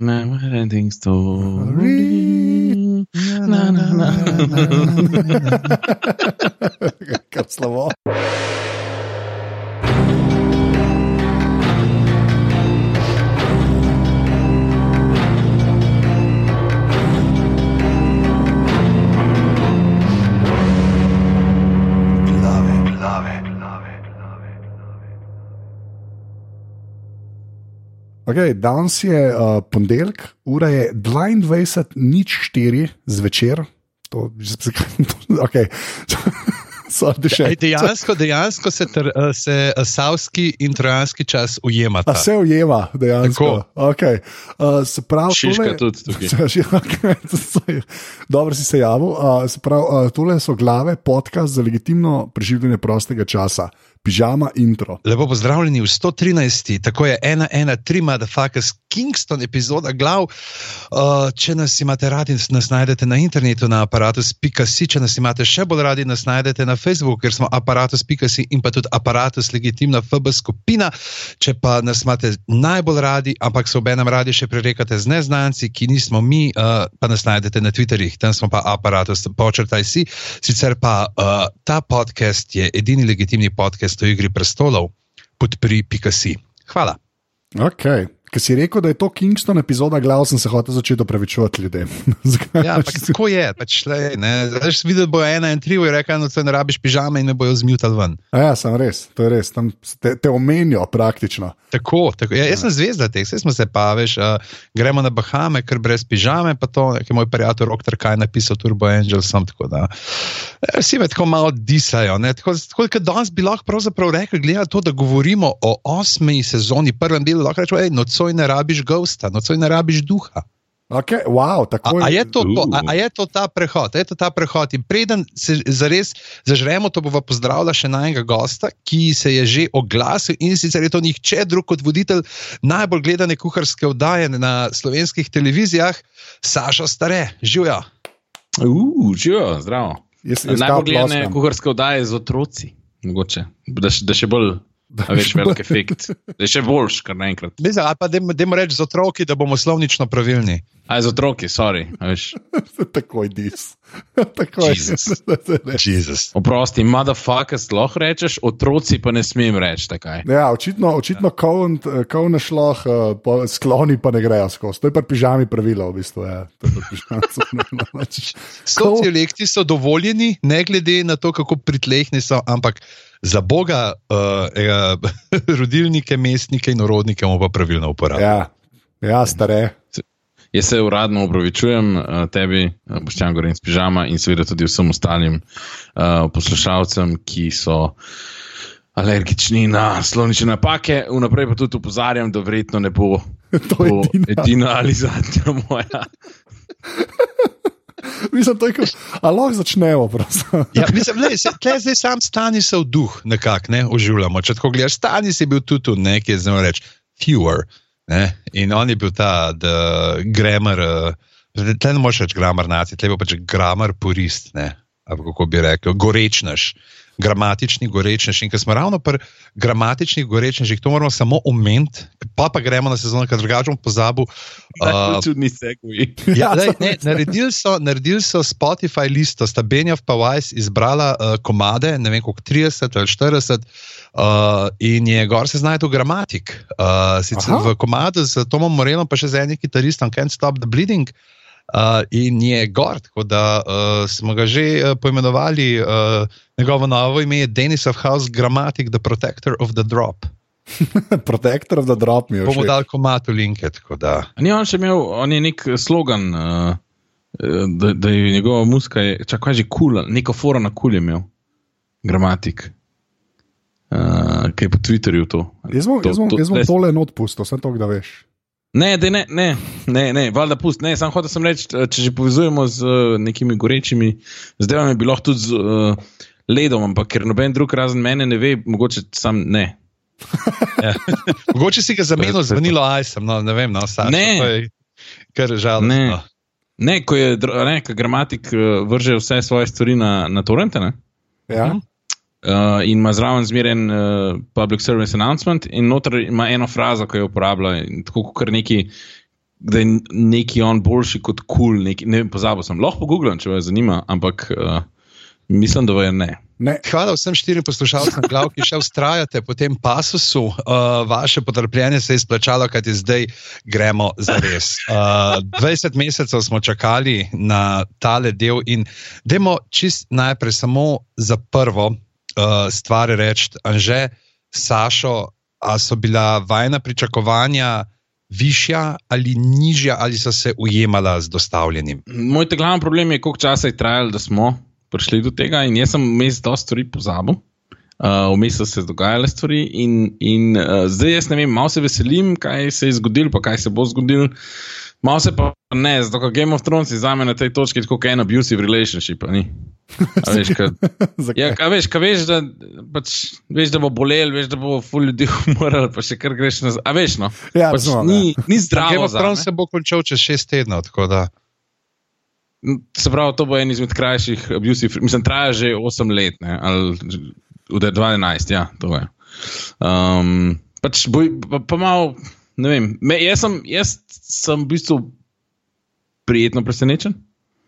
Never ending story. Na, na, na. Kar slovo. Okay, danes je uh, ponedeljek, ura je 22.04 zvečer. To, okay. Sorry, še. Ej, dejansko, dejansko se, ter, eh, se eh, savski in trojanski čas ujemata. A se ujema, dejansko. Okay. Uh, se pravi, Šiška tole, tudi tukaj. okay, dobro si se javil. Uh, se pravi, uh, tole so glave, podcast za legitimno preživljanje prostega časa, pižama intro. Lepo pozdravljeni v 113. Tako je 1-1-3, motherfuckers, Kingston, epizoda glav. Uh, če nas imate radi, nas najdete na internetu na aparatus.si, če nas imate še bolj radi, nas najdete na Facebooku, ker smo aparatus.si in pa tudi aparatus, legitimna FB skupina. Če pa nas imate najbolj radi, ampak se obenem radi še prerekate z neznanci, ki nismo mi, uh, pa nas najdete na Twitterjih, tam smo pa aparatus, počrtaj si. Sicer pa uh, ta podcast je edini legitimni podcast o igri prestolov, podpri.si. Hvala. Okay. Ker si rekel, da je to Kingston epizoda, glav sem se hotel začeti opravičevati ljudem. Ja, ampak tako je, pač le, ne. Zdaj, si videl, bo ena in tri, in rekel, da se ne rabiš pižame in me bojo zmutali ven. A Ja, sem res, to je res. Tam te, te omenijo praktično. Tako, tako. Ja, jaz sem zvezda teh, vse smo se pa, veš, uh, gremo na Bahame, ker brez pižame, pa to, ki je moj prijatelj Rokter Kaj napisal Turbo Angel, sem tako da. eh, Vsi me tako malo disajo. ne, Tako, tako da danes bi lahko pravzaprav rekli, glede na to, da govorimo o osmi sezoni, prvem delu, lahko rečemo, hej, nocoj ne rabiš gosta, nocoj ne rabiš duha. Okay, wow, A, tako a, je to, to, a, Uh. a je to ta prehod? A Je to ta prehod? In preden se zares zažremo, to bova pozdravila še najnega gosta, ki se je že oglasil in sicer je to nihče drug kot voditelj najbolj gledane kuharske oddaje na slovenskih televizijah, Saša Stare. Živijo. Uf, živijo, zdravo. Jaz, jaz Najbolj gledane kuharske oddaje z otroci, mogoče. Da, da še bolj, a veš, velik efekt. Da je še boljš, kar naenkrat. Mislim, ali pa dajmo reči z otroki, da bomo slovnično pravilni. A z otroki, sorry. Takoj dis. Takoj. Jesus. Jezus. Oprosti, motherfuckers, lahko rečeš, otroci pa ne smem reči takaj. Ja, očitno, očitno kovne šloh, uh, skloni pa ne grejo skozi. To je pa pižami pravilo, v bistvu. Ja. To je pa pižamsko pravilo. Pač- Sociolekti so dovoljeni, ne glede na to, kako pritlehni so, ampak za Boga, uh, uh, rodilnike, mestnike in urodnike bomo pa pravilno uporabljali. Ja, ja stare. Jaz se uradno upravičujem uh, tebi, Boštjan Gorin s pižama in seveda tudi vsem ostalim uh, poslušalcem, ki so alergični na slovnične napake. Vnaprej pa tudi upozarjam, da verjetno ne bo, To bo edina. edina ali zadnja moja. Mislim, to je lahko prosim. Ja, mislim, lej, se, tle zdaj sam stani se v duh, nekako ne oživljamo. Če tako gledaš, stani si bil tudi tu, nekaj je znamo reči, fewer. Ne? In on je bil ta the grammar, uh, tle ne moreš reči grammar naci, tle je bil pač grammar purist, ne? ali kako bi rekel, gorečnaš. Gramatični gorečnež. In ker smo ravno pri gramatičnih gorečnežih, to moramo samo omeniti, pa pa gremo na sezono, ker drugače bom pozabil. Uh, Čudni segui. Ja, sem ne, naredili, so, naredili so Spotify listo, sta Benjav pa Weiss izbrala uh, komade, ne vem koliko 30 ali 40, uh, in je gor se znajde v gramatik. Uh, sicer Aha. v komadu z Tomom Morenom, pa še z enim kitaristom, Can't Stop the Bleeding. Uh, in je gor, tako da uh, smo ga že uh, poimenovali, uh, njegovo novo ime je Denis of House Grammatic, the Protector of the Drop. Protector of the drop mi je. Bomo všeč. dali komatu linke, tako da. Ni on še imel, on je nek slogan, uh, da, da je njegova muska, je, čak, kaj že kul, cool, neko foro na kul je imel, gramatik. Uh, kaj je po Twitterju to? Jaz bom, To- jaz bom, to- jaz bom tole not pustil, sem to, da veš. Ne, dej, ne, ne, ne, ne valjda pust. Ne, sam hotel sem reči, če že povezujemo z uh, nekimi gorečimi zadevami, bi lahko tudi z uh, ledom, ampak ker noben drug razen mene ne ve, mogoče sam ne. Ja. Mogoče si ga zamenil z vanilo ajsem, no, ne vem, no, Saša, Ne. to je Kar žalostno. Ne. Ne, ko je ne, ko gramatik vrže vse svoje stvari na, na torrente ne, Ja? Mhm. Uh, in ima zraven zmeren uh, public service announcement, in noter ima eno frazo, ki jo uporablja, tako kot neki da je neki on boljši kot kul. Cool, ne vem, pozabil sem. Lahko pogooglam, če vas zanima, ampak uh, mislim, da je ne. Ne. Hvala vsem štirim poslušalcem, glav, ki še ustrajate po tem pasusu. Uh, vaše potrpljenje se je izplačalo, kajti zdaj gremo za res. Uh, 20 mesecev smo čakali na tale del in dajmo čist najprej samo za prvo uh, stvar reči, Anže, Sašo, a so bila vajna pričakovanja višja ali nižja, ali so se ujemala z dostavljenim? Moj glavni problem je, koliko časa je trajalo, da smo prišli do tega, in jaz sem vmes dosta stvari pozabil. Uh, vmes so se dogajale stvari, in, in uh, zdaj jaz ne vem, malo se veselim, kaj se je zgodilo, pa kaj se bo zgodilo. Malo se pa ne, zato ker Game of Thrones je za me na tej točki kot en abusive relationship. A veš, ka, ja, ka veš, ka veš, da, pač, veš, da bo bolel, veš, da bo ful ljudi umrl, pa še kar greš nazaj. A veš, no? Ja, pač, no, ni, ni zdravo. Game of Thrones se bo končal čez šest tednov. Se pravi, to bo en izmed krajših abusive, mislim, traja že 8 let, ne, ali v 2011, ja, to je. Um, pač boj, pa, pa malo, ne vem, me, jaz, sem, jaz sem v bistvu prijetno presenečen.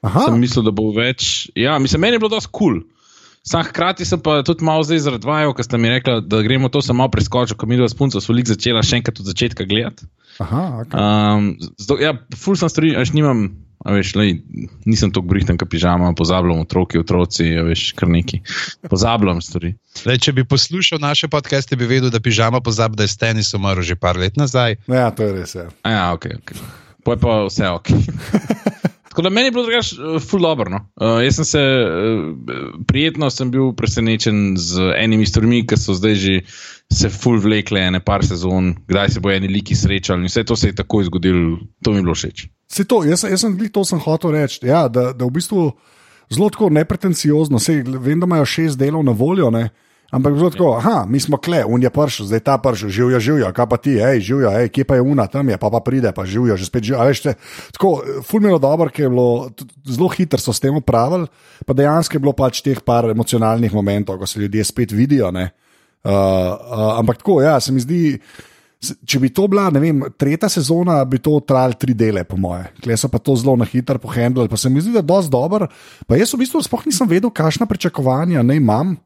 Aha. Sem mislil, da bo več. Ja, mislim, meni je bilo dosti kul. Cool. Sam hkrati sem pa tudi malo zdaj zaradvajal, ker ste mi rekli, da gremo to samo preskočiti, ko mi dva spunca so lik začela še enkrat od začetka gledati. Aha, okay. um, zdo, ja, ful sem stvari, až nimam, a veš, lej, nisem tako brihten, kot pižama, pozabljam otroki, otroci, a veš, kar neki. Pozabljam stvari. Lej, če bi poslušal naše podcaste, bi vedel, da pižama pozablja, da je Stenis umrl že par let nazaj. Ja, to je res. Ja, ja ok. okay. Poj pa vse ok. Tako da meni je bilo drugače, uh, full dobro. No? Uh, jaz sem se uh, prijetno sem bil presenečen z enimi stvarmi, ki so zdaj že se full vlekle, ene par sezon, kdaj se bo eni liki srečali in vse to se je takoj zgodilo, to mi je bilo všeč. Se to, jaz, jaz sem to sem hotel reči, ja, da, da v bistvu zelo tako nepretenciozno, Sej, vem, da imajo šest delov na voljo. Ne? Ampak zelo tako, aha, mi smo kle, un je pršel, zdaj ta pršel, živijo, živijo, kaj pa ti, hej, živijo, hej, kje pa je una, tam je, pa pa pride, pa živijo, že spet živijo. Veš, te, tako, fulmino dobro, ker je bilo zelo hitro so s tem upravili, pa dejansko je bilo pač teh par emocionalnih momentov, ko se ljudje spet vidijo. Uh, uh, ampak tako, ja, se mi zdi. Če bi to bila, ne vem, tretja sezona, bi to trajalo tri dele, po moje. Klej so pa to zelo na hitro pohendali, pa se mi zdi, da je dosti dober. Pa jaz v bistvu sploh nisem vedel, kakšna pričakovanja naj imam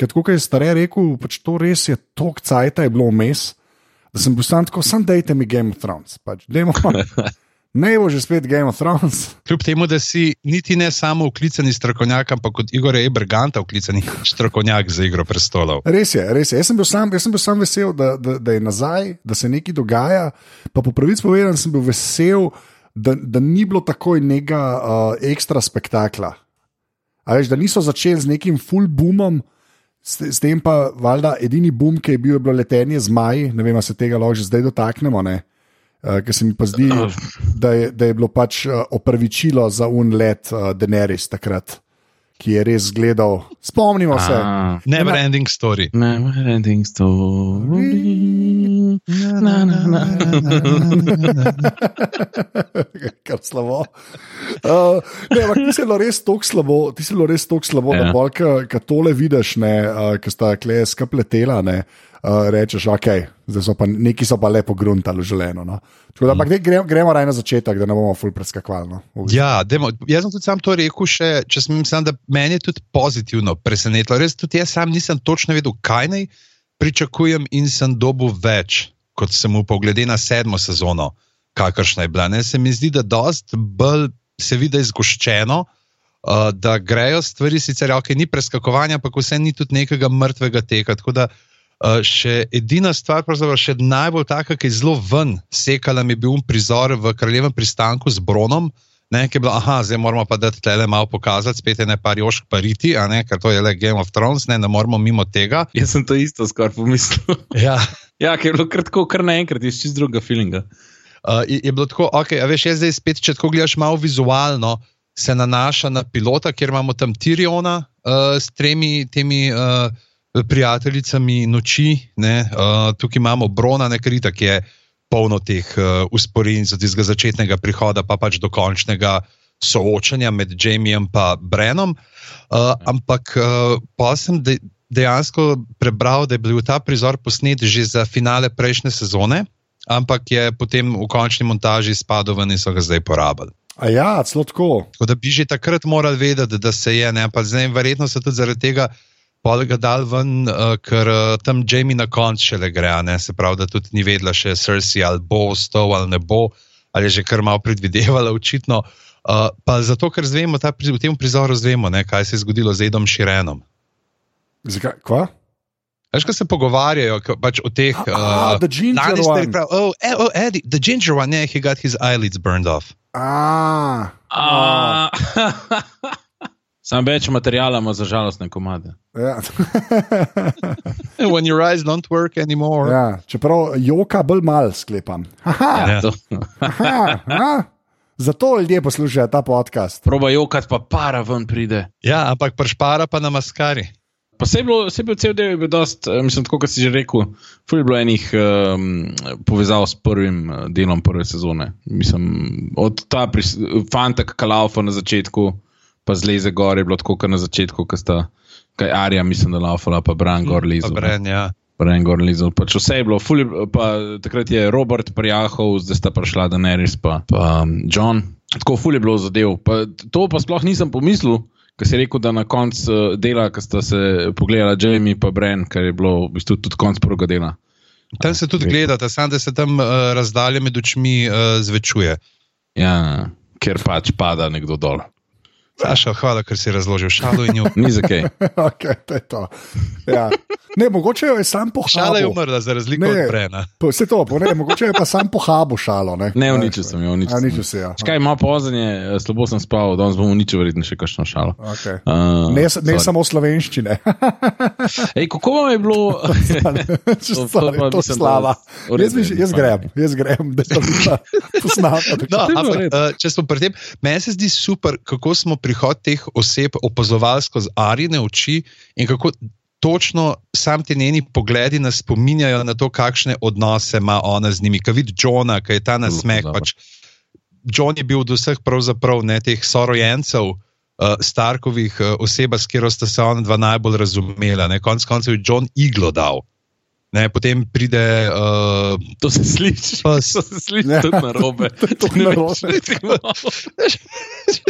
ker kot je starejši rekel, pač to res je tok cajt, je bilo vmes, da sem bil sam tako, sam dajte mi Game of Thrones. Pač, Ne bo že spet Game of Thrones. Kljub temu, da si niti ne samo uklicani strokovnjak, ampak kot Igor Eberganta, uklicani strokovnjak za igro prestolov. Res je, res je. Jaz sem bil sam, sem bil sam vesel, da, da, da je nazaj, da se nekaj dogaja. Pa po pravici povedan, sem bil vesel, da, da ni bilo takoj nekega uh, ekstra spektakla. Veš, da niso začeli z nekim full boomom. S, s tem pa, valjda, edini boom, ki je bil, je bilo letenje z Maji, ne vem, se tega lahko že zdaj dotaknemo. Uh, Ker se mi pa zdi, da je, da je bilo pač uh, opravičilo za un let uh, Daenerys takrat, ki je res gledal. Spomnimo se. Never ending story. Never ending story. Na, na, na, Kar slabo. Uh, ne, ampak ti si bilo res tako slabo, ti si bilo res tako slabo, ja. da bolj, ki tole vidiš, uh, ki sta kle skapletela. Ne, Uh, rečeš, ok, so pa neki so pa lepo gruntali želeno. No. Da, mm. gremo, gremo raj na začetek, da ne bomo ful preskakovali. No, ja, demo, jaz sem tudi sam to rekel, še, če sem mislim, da meni je tudi pozitivno presenetilo. Res tudi jaz sam nisem točno vedel, kaj naj pričakujem in sem dobil več, kot sem upal, glede na sedmo sezono, kakršna je bila. Ne, se mi zdi, da dost bolj se vidi izgoščeno. Uh, da grejo stvari, sicer okay, ni preskakovanja, ampak vse ni tudi nekega mrtvega teka. Tako da uh, Uh, še edina stvar, pravzaprav še najbolj taka, ki je zelo ven sekala, je bil prizor v kraljevem pristanku z Bronom. Ne, ki je bilo, aha, zdaj moramo pa dati tele malo pokazati, spet je ne par jošk pariti, ne, ker to je le Game of Thrones, ne, ne moramo mimo tega. Jaz sem to isto skoraj pomislil. ja. ja, ker je bilo kratko, kar naenkrat, iz čist druga feelinga. Uh, je, je bilo tako, ok, a veš, jaz zdaj spet, če tako gledaš malo vizualno, se nanaša na pilota, kjer imamo tam Tiriona uh, s tremi temi. Uh, prijateljicami noči. Uh, tukaj imamo Brona, nekrita, ki je polno teh uh, usporednic od tistega začetnega prihoda, pa pač do končnega soočanja med Jamijem in Brenom. Uh, ampak uh, pa sem dejansko prebral, da je bil ta prizor posnet že za finale prejšnje sezone. ampak je potem v končni montaži spadal ven in so ga zdaj porabili. A ja, celo tako. Tako da bi že takrat morali vedeti, da se je, ne pa zdaj, verjetno se tudi zaradi tega. Pol ga dal ven, uh, ker uh, tam Jamie na koncu še le gre, ne? se pravi, da tudi ni vedela, še Cersei ali bo ostal ali ne bo, ali je že kar malo predvidevala, očitno. Uh, pa zato, ker zvemo, ta, v tem prizoru zvemo, ne, kaj se je zgodilo z Edom Širenom. Zakaj? Kva? Veš, ko se pogovarjajo k- pač o teh. Ah, the ginger one. Prav, oh, eh, oh, Eddie, the ginger one, yeah, he got his eyelids burned off. A, A, Sam več materijala ima za žalostne komade. ja. When your eyes don't work anymore. ja. Čeprav joka bolj mal sklepam. Aha, Ja. To- aha, aha. Zato ljudje poslušajo ta podcast. Proba jokat, pa para ven pride. Ja, ampak pršpara pa na maskari. Je bil cel del, je bil dost, eh, mislim, tako kot si že rekel, ful je bilo enih um, povezav s prvim eh, delom prve sezone. Mislim, od ta fanta, ki laufa na začetku, pa zleze gor, je bilo tako, kot na začetku, ko sta, kaj Arja, mislim, da laufala, pa Bran gor lezel. Bren, ja. Bran gor lezel. Pač vse je bilo, ful pa takrat je Robert prijahal, zdaj sta prišla Daenerys pa, pa um, John. Tako ful je bilo zadev. Pa, to pa sploh nisem pomislil. Ker si rekel, da na koncu eh, dela, ko sta se pogledala Jamie in Bren, kar je bilo v bistvu tudi konc prvega dela. Tam se tudi gledate, samo da se tam uh, razdalja med očmi uh, zvečuje. Ja, ker pač pada nekdo dol. Saša, hvala, ker si razložil šalo in jo. Ni za kaj. okay, to je to. Ja. Ne, mogoče jo je sam Šala je pohabil. umrla, za razliko Ne. od Brena. Po- Vse to, po- ne, mogoče je pa sam pohabil šalo. Ne, Ne, uničil sem jo, uničil A, sem. uničil si jo. Škaj, malo pozneje, eh, slabo sem spal, danes bom uničil verjetno še kakšno šalo. Okay. Uh, Ne, s- ne samo slovenščine. Ej, kako vam je bilo? Čisto To- sorry, da slava. Jaz, bi, je, jaz grem, jaz grem, da to posnamem. No, je ampak, uh, če smo pri tem, meni se zdi super, kako smo prihod teh oseb opazovali skozi arine oči in kako točno sam ti njeni pogledi nas spominjajo na to, kakšne odnose ima ona z njimi. Kaj vidi Johna, kaj je ta nasmeh. Dobro. Pač, John je bil od vseh pravzaprav ne teh sorojencev. Uh, Starkovih uh, oseb, s katero sta se ona dva najbolj razumela. ne. Konec koncev je John iglo dal. Ne, potem pride uh, To se sliši, Pa to se sliši Ja. tudi na robe. Tudi narobe.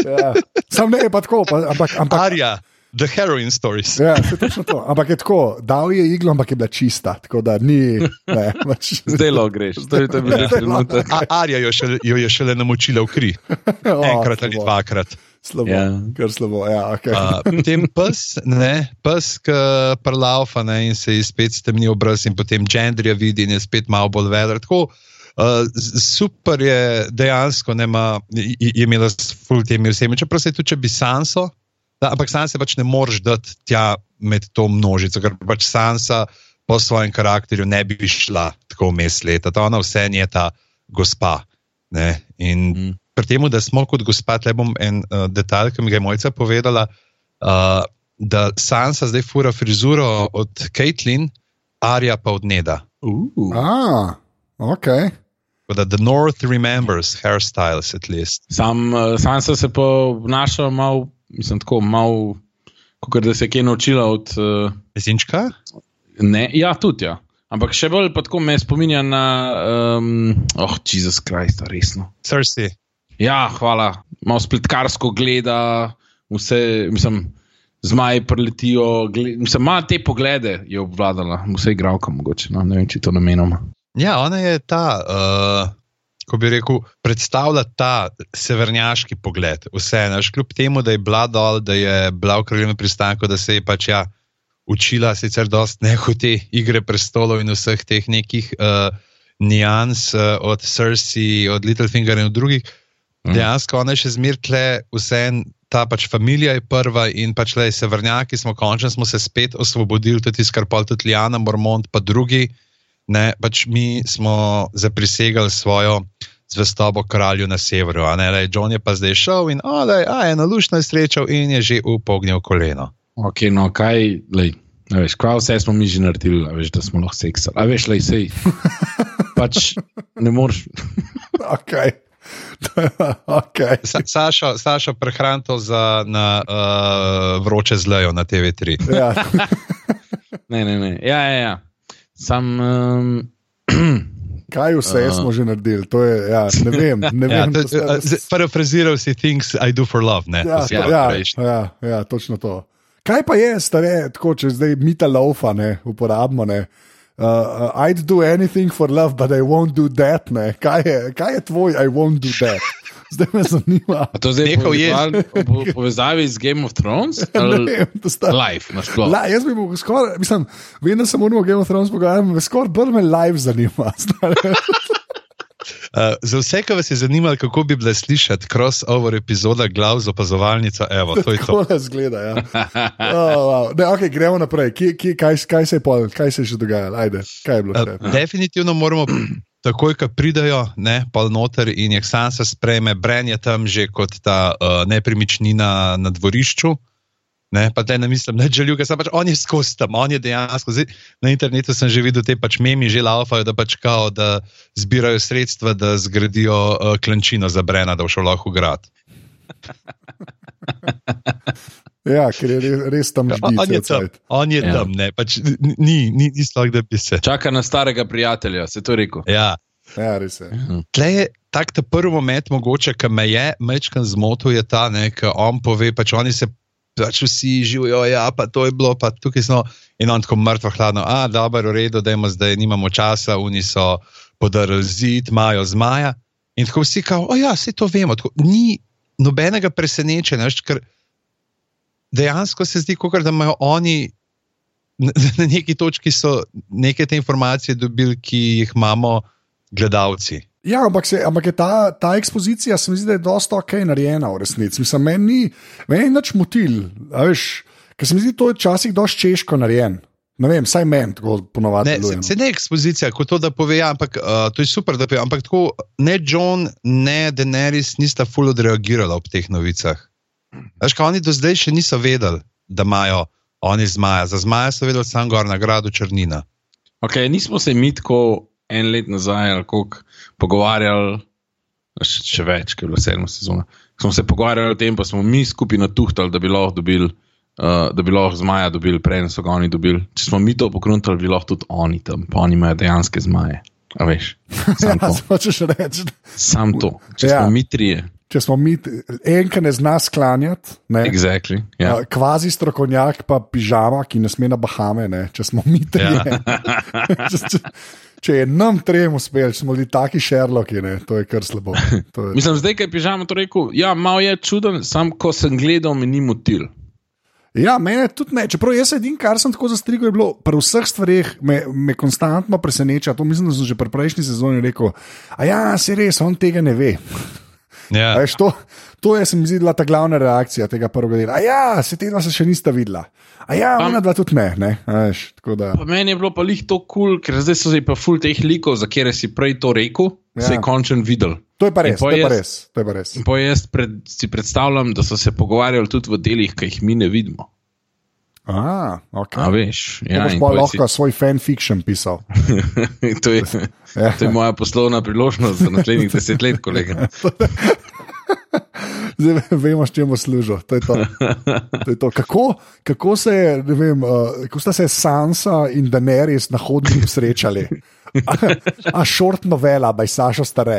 Ja. Sam ne je pa tako, pa, ampak, ampak Arja, The Heroin Stories. Ja, se točno to. Ampak je tako, dal je iglo, ampak je bila čista. Tako da ni. Ne, pač, Zdaj lo greš, to je, to je bil Zdaj trenutek. A, Arja jo, šele, jo je šele namočila v kri, o, enkrat ali slabo, dvakrat. Slabo, Ja. kar slabo. Ja, okay. Uh, potem pes, ne, pes, ki prlaufa ne, in se ji spet stemni obraz, in potem gendrija vidi in je spet malo bolj veler. Tako, uh, super je dejansko, ne, ma, je, je imela s ful temi vsemi, čeprav se tudi, če bi Sanso, da, ampak Sanse pač ne moreš dati tja med to množico, ker pač Sansa po svojem karakterju ne bi šla tako vmes leta. Ta ona vse je ta gospa. Ne, in Mm. pri tem, da smo kot gospa, tle bom en uh, detalj, ki mi ga je mojca povedala, uh, da Sansa zdaj fura frizuro od Caitlin, Arja pa od Neda. Uh. A, ok. Da the North remembers hairstyles at least. Sam, sam sem se pa obnašal malo, mislim, tako malo, kot da se je kaj naučila od. Uh, Zinčka? ne, ja, tudi ja. Ampak še bolj pa tako me spominja na. Um, oh, Jezus Krist, resno. Cersei. Ja, hvala. Malo spletkarsko gleda, vse, mislim, zmaji preletijo. Gled, mislim, ima te poglede, je obvladala, vse igralka mogoče. No, ne vem, če to namenoma. Ja, ona je ta, uh, ko bi rekel, predstavlja ta severnjaški pogled. Vse, naš, kljub temu, da je bila dol, da je bila v kraljevem pristanku, da se je pač ja, učila sicer dosti nehote igre prestolov in vseh teh nekih uh, nijans uh, od Cersei, od Littlefingerja in od drugih. Mhm. Dejansko ona je še zmerkle vse. Ta pač familija je prva in pač le severnjaki smo končno smo se spet osvobodili, tudi skrpal, tudi Liana, Mormont, pa drugi. Ne, pač mi smo zaprisegali svojo zvestobo kralju na severu. a Ne, lej, John je pa zdaj šel in olej, a eno lušno je srečal in je že upognil koleno. Ok, no, kaj, lej, veš, kva vse smo mi že naredili, veš, da smo lahko seksali. A veš, lej, sej. pač ne moreš. okay. okay. Sa, Sašo, Sašo prehranto za na, uh, vroče zlejo na TV3. Ja. Ne, ne, ne. Ja, ja, ja. Sam, um, Kaj vse Aha. smo že naredili? To je, ja, ne vem. Ne Ja, vem to- to sta- uh, Parafraziral si things I do for love. Ne, Ja, To ja, pa ja, ja, ja, točno to. Kaj pa je, stare, tako, če zdaj mita laufa, ne, uporabimo. Ne. Uh, uh, I'd do anything for love, but I won't do that. Ne. Kaj, je, kaj je tvoj, I won't do that? Zdaj me zanima. A to zdaj Nehal je. v po, povezavi z Game of Thrones? Ne to sta- Live. La, jaz bi bil skoraj, mislim, vem, da se moramo o Game of Thrones pogovarjati, me skoraj bolj me live zanima. Uh, za vse, ki vas je zanimalo, kako bi bila slišati crossover epizoda glav z opazovalnico, evo, to je to. Tako nas gleda. Ja. Oh, wow. ne, okay, gremo naprej. Kje, kje, kaj, kaj, se je pol, kaj se je še dogajalo? Ajde, kaj je bilo še? Uh, definitivno moramo. Takoj, ko pridajo, ne, pol noter in jih Sansa sprejme, Bren je tam že kot ta uh, nepremičnina na dvorišču. Ne, pa te ne mislim, da je željuga, pač on je skozi tam, on je dejansko. Zdaj, na internetu sem že videl te pač memi, že laufajo, da pač kao, da zbirajo sredstva, da zgradijo uh, klančino za Brena, da bo šel lahko grad. Ja, ker je res, res tam ždi. On je tam, on je Ja. tam, ne, pač ni, ni, ni slog, da bi se. Čaka na starega prijatelja, se to rekel. Ja. Ja, res je. Tle je tak ta prvi moment, mogoče, ki me je mečkan zmotil, je ta, ki on pove, pač oni se pač vsi živijo, ja, pa to je bilo, pa tukaj smo. In on tako mrtvo hladno, a dobro, v redu, da zdaj nimamo časa, oni so podarili zid, imajo zmaja. In tako vsi kao, o ja, vse to vemo. Tako, ni nobenega presenečenja, veš, ker dejansko se zdi, kot da imajo oni. Na na neki točki so neke te informacije dobili, ki jih imamo gledalci. Ja, ampak, se, ampak je ta, ta ekspozicija, se mi zdi, da je dosta ok narejena v resnici. Mislim, meni ni, meni ni nič motil, veš, ker se mi zdi, to je včasih dosti češko narejen. Ne vem, saj meni tako ponovadi Ne, se, no. se ne ekspozicija, kot to, da pove, ja, ampak uh, to je super, da pove. Ampak tako ne John, ne Daenerys nista full odreagirala ob teh novicah. Veš, kaj oni do zdaj še niso vedeli, da imajo oni zmaja. Za zmaja so vedeli samo gor na gradu Črnina. Okay, nismo se mi tako en let nazaj ali koliko pogovarjali, še, še več, ker je bilo sedma sezona. Smo se pogovarjali o tem, pa smo mi skupaj natuhtali, da bi lahko dobili. Uh, da bi lahko zmaja dobili, prej so ga oni dobili. Če smo mi to pokruntali, bi lahko tudi oni tam, pa oni imajo dejanske zmaje. A veš, sam Ja, to. hočeš reči, Sam to. Če Ja. ja. smo mi trije. če smo mi, en, ki ne zna sklanjati, ne, Exactly, ja. a, kvazi strokovnjak, pa pižama, ki ne sme na Bahame, ne, če smo mi trije. če, če, je nam trem uspel, smo bili taki šerloki, ne, to je kar slabo. Je, Mislim, zdaj, ki je pižama to rekel, ja, malo je čuden, sam ko sem gledal, mi ni motil. Ja, mene tudi ne. Čeprav jaz edin, kar sem tako zastrigel, je bilo pri vseh stvareh, me, me konstantno preseneča. To mislim, da sem že pri prejšnji sezoni rekel. A ja, se res, on tega ne ve. Ja. Veš, to, to je, se mi zdi, ta glavna reakcija tega prvega dela. A ja, se te dva se še nista videla. A ja, Pa- ona dva tudi ne. ne? Veš, da. Meni je bilo pa lih to kul, cool, ker zdaj so se pa ful teh likov, za kere si prej to rekel, Ja. se je končen videl. To je pa res, to je pa res. To je pa res. Pa jaz pred, si predstavljam, da so se pogovarjali tudi v delih, ki jih mi ne vidimo. A, okay. A veš, Ja, ja, boš pa lahko svoj fanfiction pisal. si, to, je, Ja. to je moja poslovna priložnost za naslednjih deset let, kolega. Zdaj vemo, s čim bo služil. To je to. To je to. Kako, kako, se je, vem, uh, kako sta se Sansa in Daenerys na hodniku srečali? A, short novela, baj Saša stare.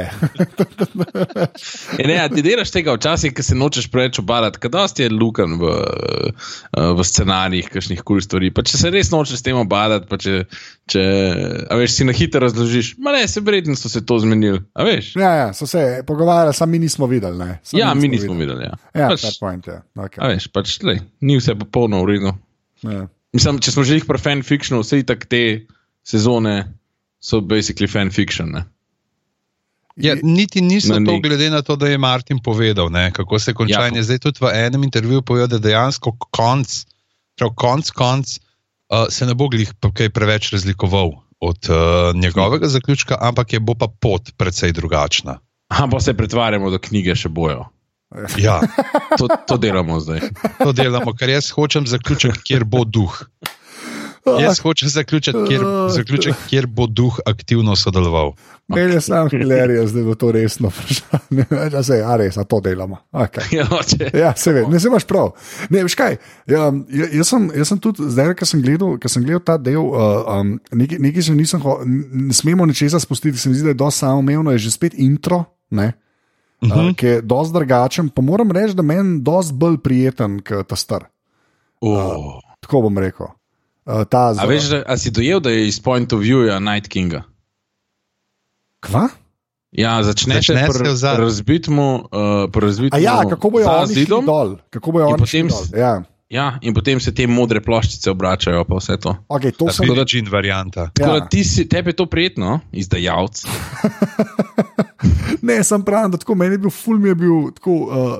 E, ne, ti delaš tega včasih, ki se nočeš preveč obadati, kaj dosti je lukan v, eh, v scenarijih, kakšnih kul cool stvari. Pa če se res nočeš s tem obadati, pa če, če a veš, si na hitro razložiš, ma ne, se verjetno so se to zmenili. A veš? Ja, ja, so se pogovarjali, samo mi nismo videli. ne. Samo Ja, mi nismo videli. Ja. Ja, pač, point, ja. Okay. a veš, pač, lej, ni vse popolno v redu. Ja. Mislim, če smo že jih pri fanfictionu, vse te sezone so basically fanfiction. Ne? Ja, niti niso to, glede na to, da je Martin povedal, ne, kako se konča. Ja. Zdaj tudi v enem intervjuju povedal, da dejansko konc, prav konc, konc uh, se ne bo glih pa kaj preveč razlikoval od uh, njegovega zaključka, ampak je bo pa pot precej drugačna. Aha, pa se pretvarjamo, da knjige še bojo. Ja, To, to delamo zdaj. to delamo, ker jaz hočem zaključek, kjer bo duh. Jaz hočem zaključiti, kjer, zaključiti, kjer bo duh aktivno sodeloval. Meni je samo hilarija, zdaj bo to resno vprašanje. Ja, se, a res, a to delamo. Okay. Ja. Ja, se ve, ne se imaš prav. Ne, veš kaj, ja, ja- jaz, sem, jaz sem tudi, zdaj, ko sem gledal, ko sem gledal ta del, uh, um, nekaj, nekaj se nisem, ho- ne smemo ničesar spustiti, se mi zdi, da je dosti samoumevno, je že spet intro, ne, uh -huh. uh, ki je dosti drugačen, pa moram reči, da meni dosti bolj prijeten kot ta star. Oh. Tako bom rekel. Uh, ta A veš, da, a si dojel, da je iz point of view Night Kinga? Kva? Ja, začneš Začne se v zadnjem. razbitmu, uh, pri razbitmu A ja, kako bojo oni zidom. dol? Kako bojo oni potem dol? Ja. Ja, in potem se te modre ploščice obračajo, pa vse to. Okay, to je čin varianta. Tako Ja. da ti si, tebi je to prijetno, izdajalec. ne, sem pravi, da tako meni je bil, ful mi je bil tako. Uh,